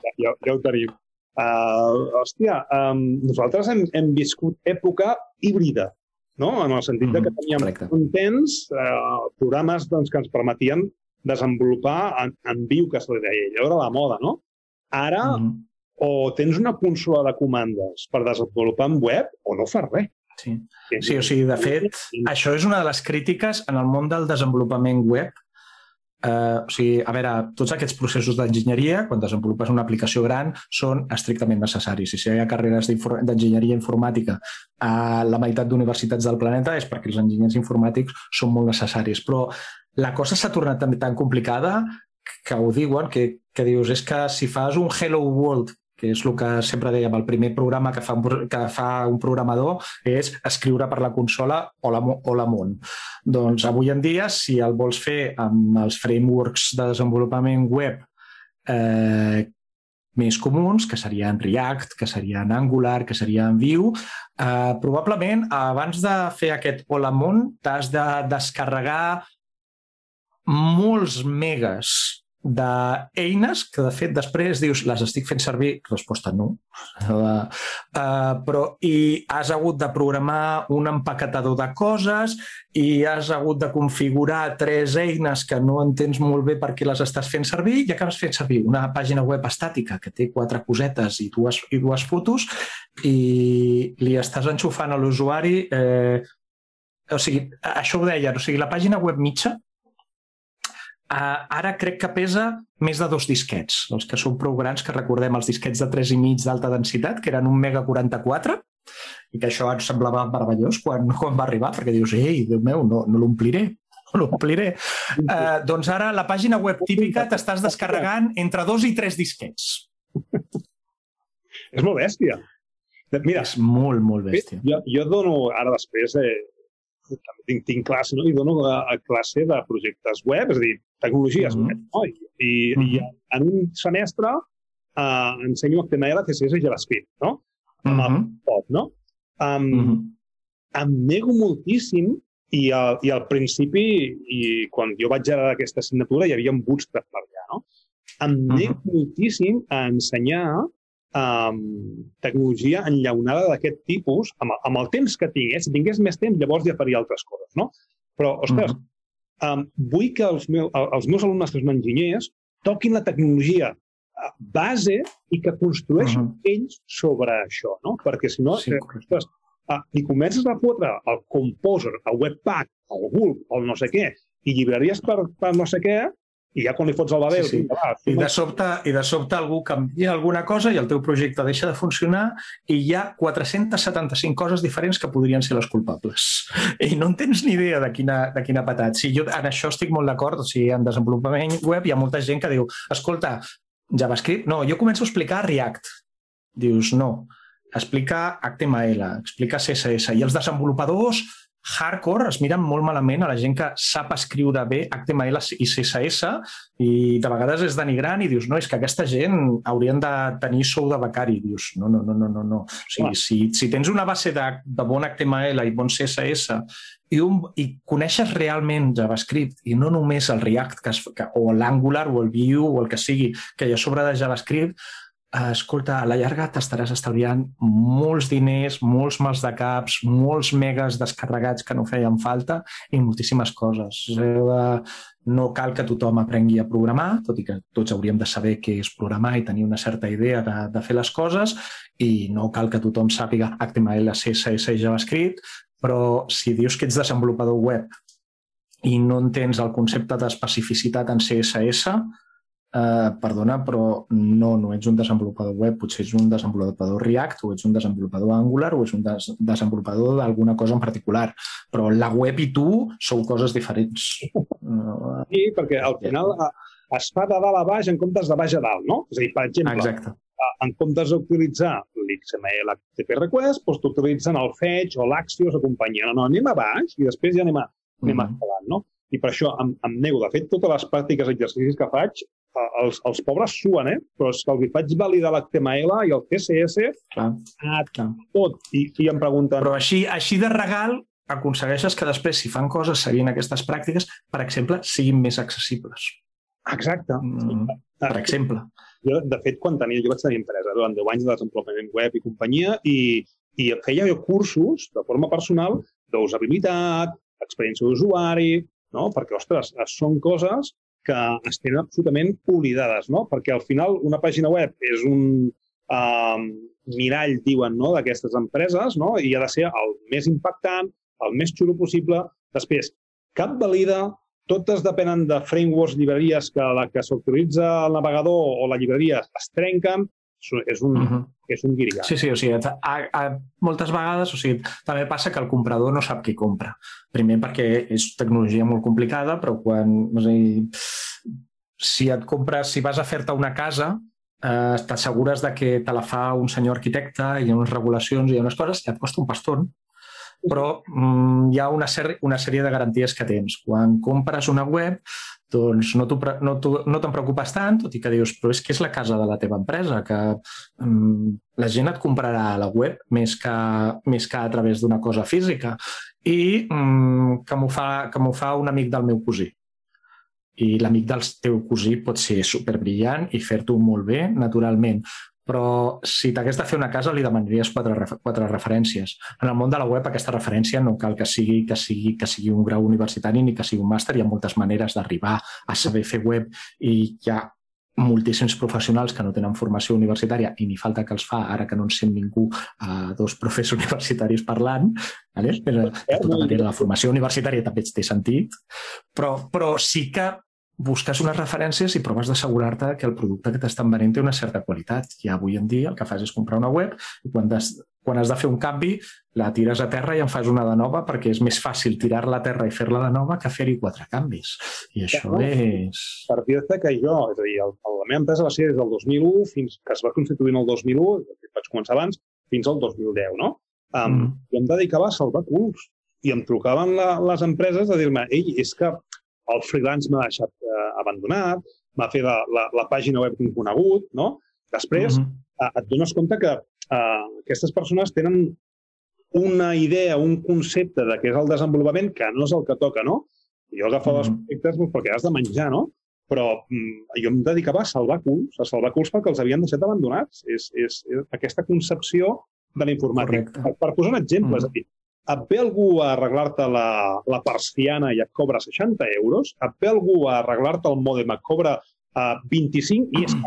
S2: Ja, ja, ja ho tenim. Uh, hòstia, um, nosaltres hem, hem viscut època híbrida, no? en el sentit mm, de que mm, teníem contents, uh, programes doncs, que ens permetien desenvolupar en, en viu, que se li deia. Allò era la moda, no? Ara, mm -hmm. o tens una consola de comandes per desenvolupar en web o no fas res.
S1: Sí. sí, o sigui, de fet, això és una de les crítiques en el món del desenvolupament web. Uh, o sigui, a veure, tots aquests processos d'enginyeria, quan desenvolupes una aplicació gran, són estrictament necessaris. I si hi ha carreres d'enginyeria informàtica a la meitat d'universitats del planeta és perquè els enginyers informàtics són molt necessaris. Però la cosa s'ha tornat també tan complicada que ho diuen, que, que dius, és que si fas un Hello World que és el que sempre dèiem, el primer programa que fa un, que fa un programador és escriure per la consola o la, o la món. Doncs avui en dia, si el vols fer amb els frameworks de desenvolupament web eh, més comuns, que serien React, que serien Angular, que serien Vue, eh, probablement abans de fer aquest Hola Món t'has de descarregar molts megas d'eines que, de fet, després dius les estic fent servir, resposta no, uh, però i has hagut de programar un empaquetador de coses i has hagut de configurar tres eines que no entens molt bé per què les estàs fent servir i acabes fent servir una pàgina web estàtica que té quatre cosetes i dues, i dues fotos i li estàs enxufant a l'usuari eh, o sigui, això ho deia, o sigui, la pàgina web mitja Uh, ara crec que pesa més de dos disquets, els que són prou grans, que recordem els disquets de 3,5 d'alta densitat, que eren un mega 44, i que això ens semblava meravellós quan, quan va arribar, perquè dius, ei, Déu meu, no, no l'ompliré, no l'ompliré. Uh, doncs ara la pàgina web típica t'estàs descarregant entre dos i tres disquets.
S2: és molt bèstia. Mira,
S1: és molt, molt bèstia.
S2: Jo, jo dono, ara després, eh, també tinc, tinc classe, no? i dono a, a classe de projectes web, és a dir, tecnologies mm -hmm. web, no? I, i, mm -hmm. i en un semestre uh, ensenyo HTML, CSS i JavaScript, no? Amb mm -hmm. el pot, no? Um, mm -hmm. Em nego moltíssim i al, i al principi, i quan jo vaig a aquesta assignatura, hi havia un bootstrap per allà, no? Em nego uh -huh. moltíssim a ensenyar um, tecnologia enllaunada d'aquest tipus, amb, amb el temps que. Eh? Si tingués més temps, llavors ja faria altres coses, no? Però, ostres, uh -huh. um, vull que els, meu, els meus alumnes que són enginyers toquin la tecnologia base i que construeixin uh -huh. ells sobre això, no? Perquè si no, sí, eh, ostres, uh, i comences a fotre el Composer, el Webpack, el Gulp, el no sé què, i llibreries per, per no sé què, i ja quan li fots el babel... Sí, sí. Va,
S1: I, de sobte, I de sobte algú canvia alguna cosa i el teu projecte deixa de funcionar i hi ha 475 coses diferents que podrien ser les culpables. I no en tens ni idea de quina, de quina patat. Sí, jo en això estic molt d'acord. O sigui, en desenvolupament web hi ha molta gent que diu escolta, JavaScript? No, jo començo a explicar React. Dius, no. Explica HTML, explica CSS. I els desenvolupadors hardcore es miren molt malament a la gent que sap escriure bé HTML i CSS i de vegades és denigrant i dius, no, és que aquesta gent haurien de tenir sou de becari. Dius, no, no, no, no, no. no. O sigui, si, si tens una base de, de bon HTML i bon CSS i, un, i coneixes realment JavaScript i no només el React que es, que, o l'Angular o el Vue o el que sigui que hi ha sobre de JavaScript, escolta, a la llarga t'estaràs estalviant molts diners, molts mals de caps, molts megas descarregats que no feien falta i moltíssimes coses. No cal que tothom aprengui a programar, tot i que tots hauríem de saber què és programar i tenir una certa idea de, de fer les coses, i no cal que tothom sàpiga HTML, CSS i JavaScript, però si dius que ets desenvolupador web i no entens el concepte d'especificitat en CSS, Uh, perdona, però no, no ets un desenvolupador web, potser ets un desenvolupador React o ets un desenvolupador Angular o ets un des desenvolupador d'alguna cosa en particular, però la web i tu sou coses diferents.
S2: Uh, sí, perquè al final es fa de dalt a baix en comptes de baix a dalt, no? És a dir, per exemple,
S1: Exacte.
S2: en comptes d'utilitzar l'XML HTTP request, doncs t'utilitzen el fetch o l'Axios o companyia. No, no, anem a baix i després ja anem a, anem mm -hmm. escalant, no? I per això em, em nego. De fet, totes les pràctiques i exercicis que faig els, els pobres suen, eh? però és que els faig validar l'HTML i el CSS clar, a clar. tot. I, I em pregunten...
S1: Però així, així de regal aconsegueixes que després, si fan coses seguint aquestes pràctiques, per exemple, siguin més accessibles.
S2: Exacte.
S1: Mm, per exemple.
S2: Jo, de fet, quan tenia, jo vaig tenir empresa durant 10 anys de desenvolupament web i companyia i, i feia jo cursos de forma personal d'usabilitat, experiència d'usuari, no? perquè, ostres, són coses que es tenen absolutament oblidades, no? Perquè al final una pàgina web és un um, mirall, diuen, no? d'aquestes empreses, no? I ha de ser el més impactant, el més xulo possible. Després, cap valida, totes depenen de frameworks, llibreries que la que s'autoritza el navegador o la llibreria es trenquen, és un, uh -huh. és un guirigà.
S1: Sí, sí, o sigui, a, a, moltes vegades o sigui, també passa que el comprador no sap què compra. Primer perquè és tecnologia molt complicada, però quan... O sigui, si et compres, si vas a fer-te una casa, eh, t'assegures de que te la fa un senyor arquitecte, hi ha unes regulacions, hi ha unes coses, i et costa un paston, però mm, hi ha una, ser una sèrie de garanties que tens. Quan compres una web, doncs no te'n no, no preocupes tant, tot i que dius, però és que és la casa de la teva empresa, que um, la gent et comprarà a la web més que, més que a través d'una cosa física i um, que m'ho fa, que fa un amic del meu cosí. I l'amic del teu cosí pot ser superbrillant i fer-t'ho molt bé, naturalment, però si t'hagués de fer una casa li demanaries quatre, quatre referències. En el món de la web aquesta referència no cal que sigui, que sigui, que sigui un grau universitari ni que sigui un màster, hi ha moltes maneres d'arribar a saber fer web i hi ha moltíssims professionals que no tenen formació universitària i ni falta que els fa ara que no en sent ningú a dos professors universitaris parlant, vale? de tota manera la formació universitària també té sentit, però, però sí que busques unes referències i proves d'assegurar-te que el producte que t'estan venent té una certa qualitat. I avui en dia el que fas és comprar una web i quan has, quan has de fer un canvi la tires a terra i en fas una de nova perquè és més fàcil tirar-la a terra i fer-la de nova que fer-hi quatre canvis. I això ja, és...
S2: Per dir-te que jo, és a dir, el, la meva empresa va ser des del 2001 fins que es va constituir en el 2001, que vaig començar abans, fins al 2010, no? Um, mm. Jo em dedicava a salvar culs i em trucaven la, les empreses a dir-me ei, és que el freelance m'ha deixat eh, abandonat, m'ha fet la, la, la pàgina web d'un conegut, no? Després, mm -hmm. eh, et dones compte que eh, aquestes persones tenen una idea, un concepte de què és el desenvolupament que no és el que toca, no? Jo agafava mm -hmm. els projectes doncs, perquè has de menjar, no? Però mm, jo em dedicava a salvar culs, a salvar culs perquè els havien deixat abandonats. És, és, és aquesta concepció de la informàtica. Per, per posar un exemple, mm és a dir, et ve algú a arreglar-te la, la persiana i et cobra 60 euros, et ve algú a arreglar-te el mòdem, et cobra uh, 25 i és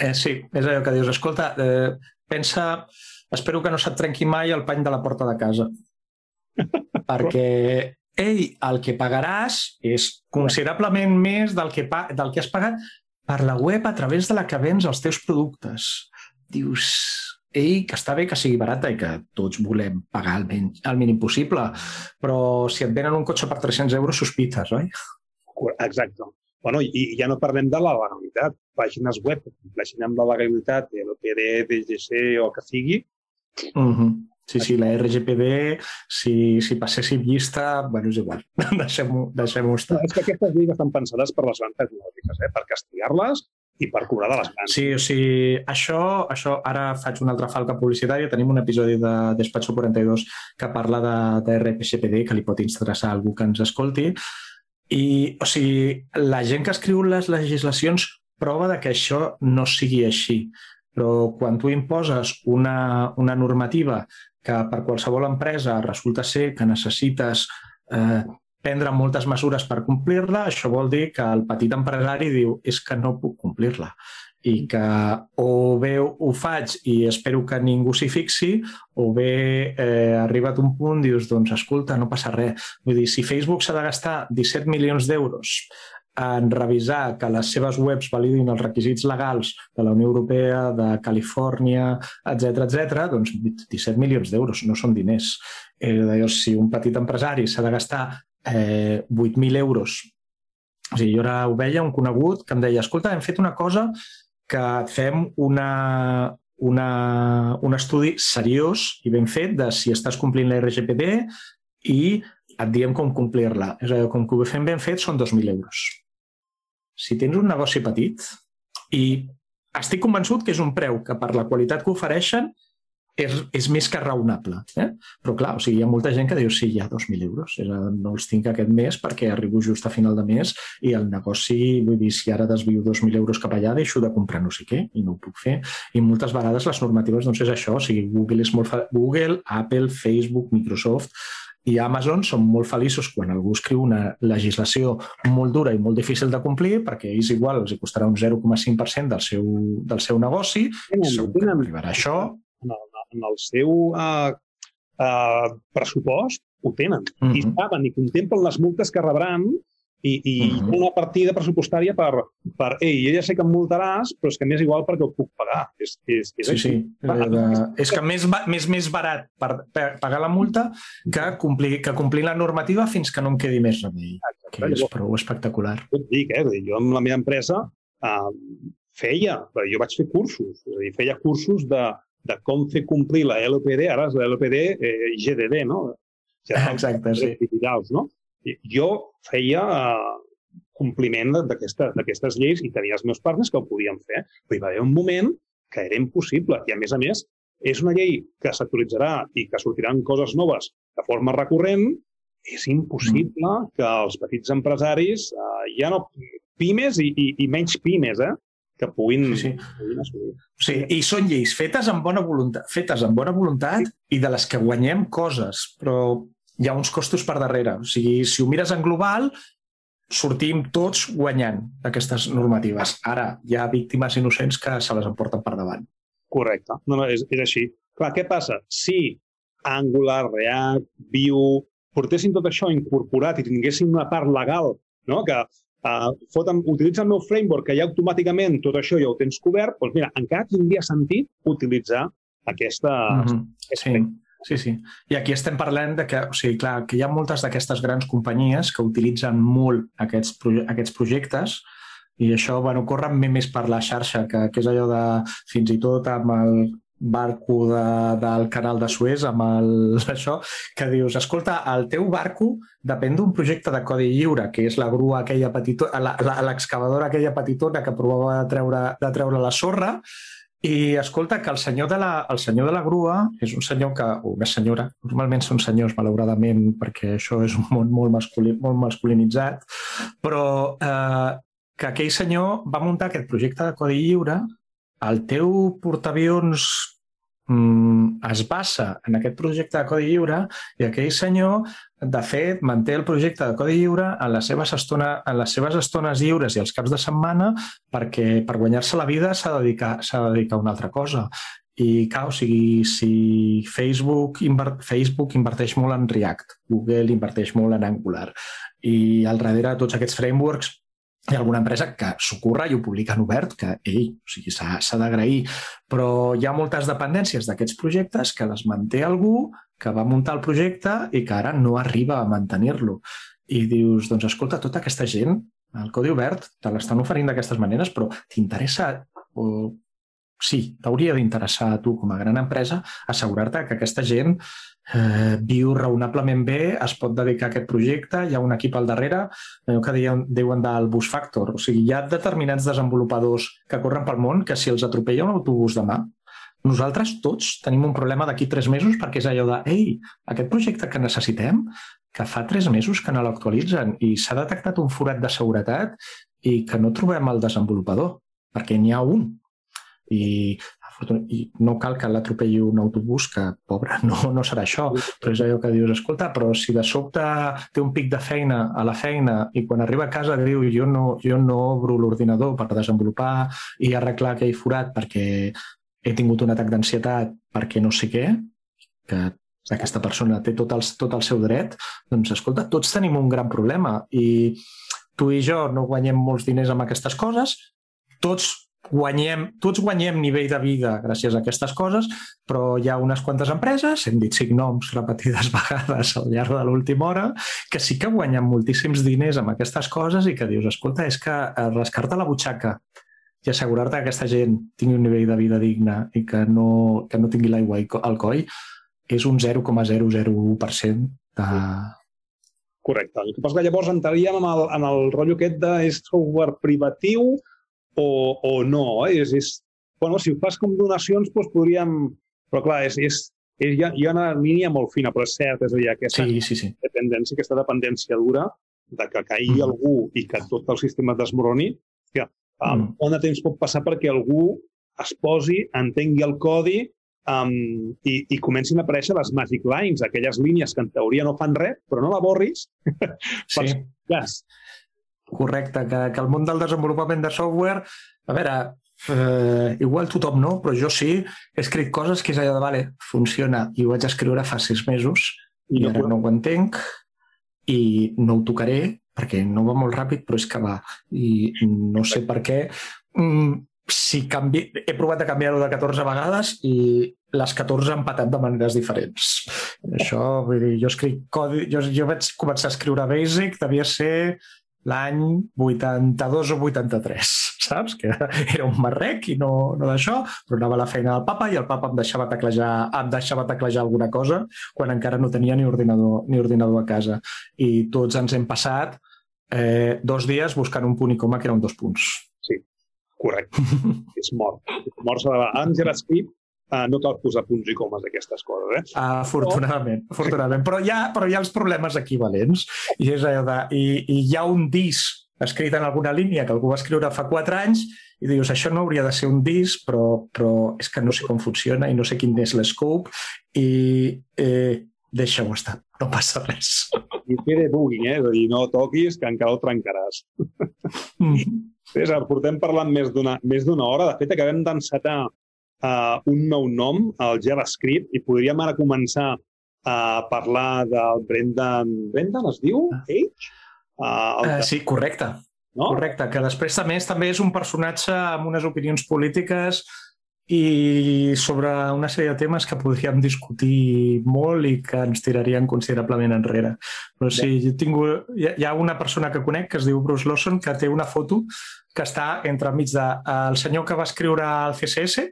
S1: Eh, sí, és allò que dius. Escolta, eh, pensa... Espero que no se't trenqui mai el pany de la porta de casa. perquè ei, el que pagaràs és considerablement més del que, del que has pagat per la web a través de la que vens els teus productes. Dius, ell, que està bé que sigui barata i que tots volem pagar el, men el mínim possible, però si et venen un cotxe per 300 euros sospites, oi?
S2: Exacte. Bueno, i ja no parlem de la legalitat. Pàgines web que compleixin amb la legalitat de l'OPD, DGC o que sigui.
S1: Uh -huh. Sí, sí, la RGPD, si, si passéssim llista, bueno, és igual, deixem-ho deixem estar.
S2: No, és que aquestes lleis estan pensades per les grans tecnològiques, eh? per castigar-les i per cobrar de les grans.
S1: Sí, o sigui, això, això ara faig una altra falca publicitària. Tenim un episodi de Despacho 42 que parla de, de RPCPD, que li pot interessar a algú que ens escolti. I, o sigui, la gent que escriu les legislacions prova de que això no sigui així. Però quan tu imposes una, una normativa que per qualsevol empresa resulta ser que necessites eh, prendre moltes mesures per complir-la, això vol dir que el petit empresari diu és que no puc complir-la i que o bé ho faig i espero que ningú s'hi fixi o bé eh, arribat un punt dius, doncs escolta, no passa res. Vull dir, si Facebook s'ha de gastar 17 milions d'euros en revisar que les seves webs validin els requisits legals de la Unió Europea, de Califòrnia, etc etc, doncs 17 milions d'euros no són diners. Eh, si un petit empresari s'ha de gastar eh, 8.000 euros. O sigui, jo ara ho veia, un conegut, que em deia, escolta, hem fet una cosa que fem una, una, un estudi seriós i ben fet de si estàs complint la RGPD i et diem com complir-la. És a dir, com que ho fem ben fet són 2.000 euros. Si tens un negoci petit i estic convençut que és un preu que per la qualitat que ofereixen és, és més que raonable. Eh? Però clar, o sigui, hi ha molta gent que diu sí, hi ha 2.000 euros, és, no els tinc aquest mes perquè arribo just a final de mes i el negoci, vull dir, si ara desvio 2.000 euros cap allà, deixo de comprar no sé què i no ho puc fer. I moltes vegades les normatives doncs és això, o sigui, Google és molt fa... Google, Apple, Facebook, Microsoft, i Amazon són molt feliços quan algú escriu una legislació molt dura i molt difícil de complir perquè ells igual els costarà un 0,5% del seu, del seu negoci. Tenen, segur que arribarà això
S2: en el seu uh, uh, pressupost ho tenen. Uh -huh. I mhm. saben i contemplen les multes que rebran i, i uh -huh. una partida pressupostària per, per ei, jo ja sé que em multaràs, però és que m'és igual perquè ho puc pagar. És, és, és
S1: sí, així. sí. Eh, de... És que més, més, més barat per, per pagar la multa que complir, que complir la normativa fins que no em quedi més remei. Exacte. Que és prou espectacular.
S2: Jo et dic, eh? jo amb la meva empresa uh, feia, jo vaig fer cursos, és a dir, feia cursos de, de com fer complir la LPD, ara és la LPD eh, GDD, no?
S1: Ja Exacte, sí.
S2: Digitals, no? Jo feia uh, compliment d'aquestes lleis i tenia els meus partners que ho podien fer, però hi va haver un moment que era impossible. I, a més a més, és una llei que s'actualitzarà i que sortiran coses noves de forma recurrent, és impossible mm. que els petits empresaris, uh, ja no pimes i, i, i menys pimes, eh? Que puguin, sí, sí. puguin assolir.
S1: Sí, i són lleis fetes amb bona voluntat, fetes amb bona voluntat sí. i de les que guanyem coses, però hi ha uns costos per darrere. O sigui, si ho mires en global, sortim tots guanyant aquestes normatives. Ara hi ha víctimes innocents que se les emporten per davant.
S2: Correcte. No, no, és, és així. Clar, què passa? Si Angular, React, Vue, portessin tot això incorporat i tinguéssim una part legal no? que uh, foten, utilitza el meu framework, que ja automàticament tot això ja ho tens cobert, doncs mira, encara tindria sentit utilitzar aquesta... Mm -hmm.
S1: sí. Sí, sí. I aquí estem parlant de que, o sigui, clar, que hi ha moltes d'aquestes grans companyies que utilitzen molt aquests, proje aquests projectes i això, bueno, corre més per la xarxa, que, que és allò de, fins i tot amb el barco de, del canal de Suez amb el, això, que dius, escolta, el teu barco depèn d'un projecte de codi lliure, que és la grua aquella petitona, l'excavadora aquella petitona que provava de treure, de treure la sorra, i escolta, que el senyor, de la, el senyor de la grua és un senyor que, o una senyora, normalment són senyors, malauradament, perquè això és un món molt, masculí, molt masculinitzat, però eh, que aquell senyor va muntar aquest projecte de codi lliure el teu portaavions mm, es basa en aquest projecte de codi lliure i aquell senyor, de fet, manté el projecte de codi lliure en les seves, estona, en les seves estones lliures i els caps de setmana perquè per guanyar-se la vida s'ha de, dedicar, de dedicar a una altra cosa. I, clar, o sigui, si Facebook, inver Facebook inverteix molt en React, Google inverteix molt en Angular, i al darrere de tots aquests frameworks hi ha alguna empresa que s'ocorre i ho publica en obert, que, ei, o sigui, s'ha d'agrair. Però hi ha moltes dependències d'aquests projectes que les manté algú que va muntar el projecte i que ara no arriba a mantenir-lo. I dius, doncs escolta, tota aquesta gent, el codi obert, te l'estan oferint d'aquestes maneres, però t'interessa o sí, t'hauria d'interessar a tu com a gran empresa assegurar-te que aquesta gent eh, viu raonablement bé, es pot dedicar a aquest projecte, hi ha un equip al darrere, allò que diuen, diuen del bus factor. O sigui, hi ha determinats desenvolupadors que corren pel món que si els atropella un autobús demà, nosaltres tots tenim un problema d'aquí tres mesos perquè és allò de, ei, aquest projecte que necessitem, que fa tres mesos que no l'actualitzen i s'ha detectat un forat de seguretat i que no trobem el desenvolupador, perquè n'hi ha un i, i no cal que l'atropelli un autobús, que, pobre, no, no serà això, però és allò que dius, escolta, però si de sobte té un pic de feina a la feina i quan arriba a casa diu jo no, jo no obro l'ordinador per desenvolupar i arreglar aquell forat perquè he tingut un atac d'ansietat perquè no sé què, que aquesta persona té tot el, tot el seu dret, doncs escolta, tots tenim un gran problema i tu i jo no guanyem molts diners amb aquestes coses, tots guanyem, tots guanyem nivell de vida gràcies a aquestes coses, però hi ha unes quantes empreses, hem dit cinc noms repetides vegades al llarg de l'última hora, que sí que guanyen moltíssims diners amb aquestes coses i que dius, escolta, és que eh, rascar-te la butxaca i assegurar-te que aquesta gent tingui un nivell de vida digne i que no, que no tingui l'aigua al coll és un 0,001% de...
S2: Correcte. El que passa que llavors entraríem en el, en el rotllo aquest de és software privatiu o, o no. Eh? És, és, bueno, si ho fas com donacions, doncs podríem... Però clar, és, és, és, hi, ha, hi ha una línia molt fina, però és cert, és a dir, aquesta
S1: sí, sí, sí.
S2: dependència, aquesta dependència dura de que caigui mm. algú i que tot el sistema es desmoroni, que um, mm. quant de temps pot passar perquè algú es posi, entengui el codi um, i, i comencin a aparèixer les magic lines, aquelles línies que en teoria no fan res, però no la borris.
S1: Sí. per, correcte, que, que el món del desenvolupament de software, a veure, eh, igual tothom no, però jo sí, he escrit coses que és allò de, vale, funciona, i ho vaig escriure fa sis mesos, i, i ara no ho entenc, i no ho tocaré, perquè no va molt ràpid, però és que va. I no sé per què. Mm, si canvi... He provat de canviar-ho de 14 vegades i les 14 han patat de maneres diferents. Això, vull dir, jo escric codi... Jo, jo vaig començar a escriure Basic, devia ser l'any 82 o 83, saps? Que era un marrec i no, no d'això, però anava a la feina del papa i el papa em deixava teclejar, em deixava teclejar alguna cosa quan encara no tenia ni ordinador, ni ordinador a casa. I tots ens hem passat eh, dos dies buscant un punt i coma que era un dos punts.
S2: Sí, correcte. és mort. Mort s'ha de... En JavaScript uh, no cal posar punts i comes aquestes coses. Eh?
S1: Afortunadament, però... afortunadament. Però hi, ha, però hi ha els problemes equivalents. I, és allò de, i, i hi ha un disc escrit en alguna línia que algú va escriure fa quatre anys i dius, això no hauria de ser un disc, però, però és que no sé com funciona i no sé quin és l'escope i eh, deixa-ho estar, no passa res.
S2: I fer debugging, eh? És a dir, no toquis, que encara el trencaràs. Mm. César, portem parlant més d'una hora. De fet, acabem d'encetar uh, un nou nom, el JavaScript, i podríem ara començar a parlar del Brendan... Brendan es diu?
S1: Age? Uh, uh, sí, correcte.
S2: No?
S1: Correcte, que després a més també és un personatge amb unes opinions polítiques i sobre una sèrie de temes que podríem discutir molt i que ens tirarien considerablement enrere. Però sí, jo tinc, hi ha una persona que conec que es diu Bruce Lawson que té una foto que està entre mig de el senyor que va escriure el CSS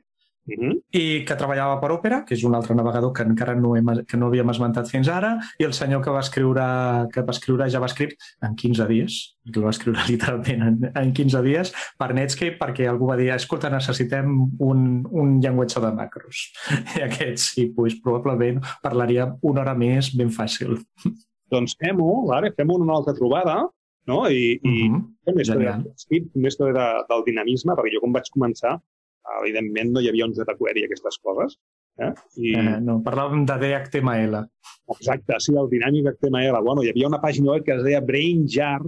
S2: Uh -huh.
S1: i que treballava per Opera, que és un altre navegador que encara no, hem, que no havíem esmentat fins ara, i el senyor que va escriure, que va escriure JavaScript en 15 dies, que va escriure literalment en, en 15 dies per Netscape, perquè algú va dir, escolta, necessitem un, un llenguatge de macros. I aquest sí, doncs, probablement parlaria una hora més ben fàcil.
S2: Doncs fem-ho, vale? fem una altra trobada, no? I, i
S1: uh -huh.
S2: fem més de, més de, del dinamisme, perquè jo quan vaig començar evidentment no hi havia un jQuery i aquestes coses. Eh? I...
S1: Eh, no, parlàvem de DHTML.
S2: Exacte, sí, el dinàmic HTML. Bueno, hi havia una pàgina web que es deia BrainJar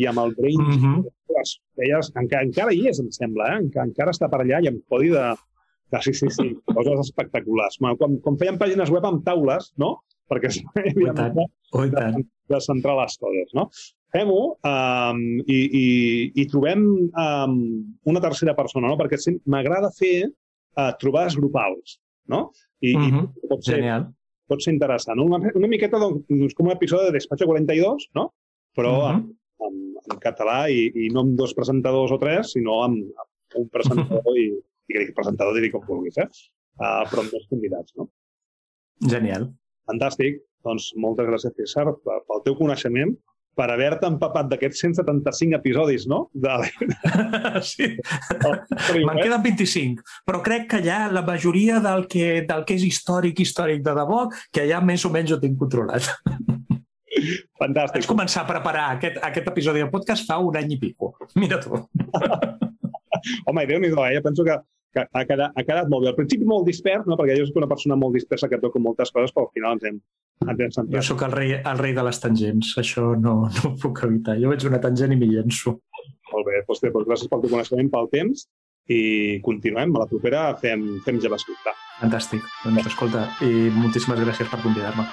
S2: i amb el Brain
S1: Mhm.
S2: mm -hmm. feies, encara, encara hi és, em sembla, eh? encara, encara està per allà i amb codi de, de sí, sí, sí, coses espectaculars. Bueno, quan, quan feien pàgines web amb taules, no? Perquè
S1: tant.
S2: de,
S1: tant.
S2: de centrar les coses, no? Fem-ho um, i, i, i trobem um, una tercera persona, no? Perquè m'agrada fer uh, trobades grupals, no? I,
S1: Mhm.
S2: i pot, ser,
S1: Genial.
S2: pot ser interessant. no? Una, una miqueta doncs, com un episodi de Despacho 42, no? Però
S1: Mhm.
S2: en, en, en català i, i no amb dos presentadors o tres, sinó amb, amb un presentador i, i crec que presentador digui com vulguis, eh? Uh, però amb dos convidats, no?
S1: Genial.
S2: Fantàstic. Doncs moltes gràcies, César, pe- pel teu coneixement, per haver-te empapat d'aquests 175 episodis, no? De...
S1: sí. Me'n queden 25, però crec que ja la majoria del que, del que és històric, històric de debò, que ja més o menys ho tinc controlat.
S2: Fantàstic.
S1: Vaig començar a preparar aquest, aquest episodi de podcast fa un any i pico. Mira tu.
S2: Home, i déu-n'hi-do, eh? Jo penso que, que ha, quedat, ha quedat molt bé. Al principi molt dispers, no? perquè jo soc una persona molt dispersa que toca moltes coses, però al final ens hem, ens hem
S1: Jo
S2: centrat.
S1: sóc el rei, el rei de les tangents, això no, no ho puc evitar. Jo veig una tangent i m'hi llenço.
S2: Molt bé, doncs, doncs gràcies pel teu coneixement, pel temps, i continuem. A la propera fem, fem JavaScript. Va.
S1: Fantàstic. Doncs escolta, i moltíssimes gràcies per convidar-me.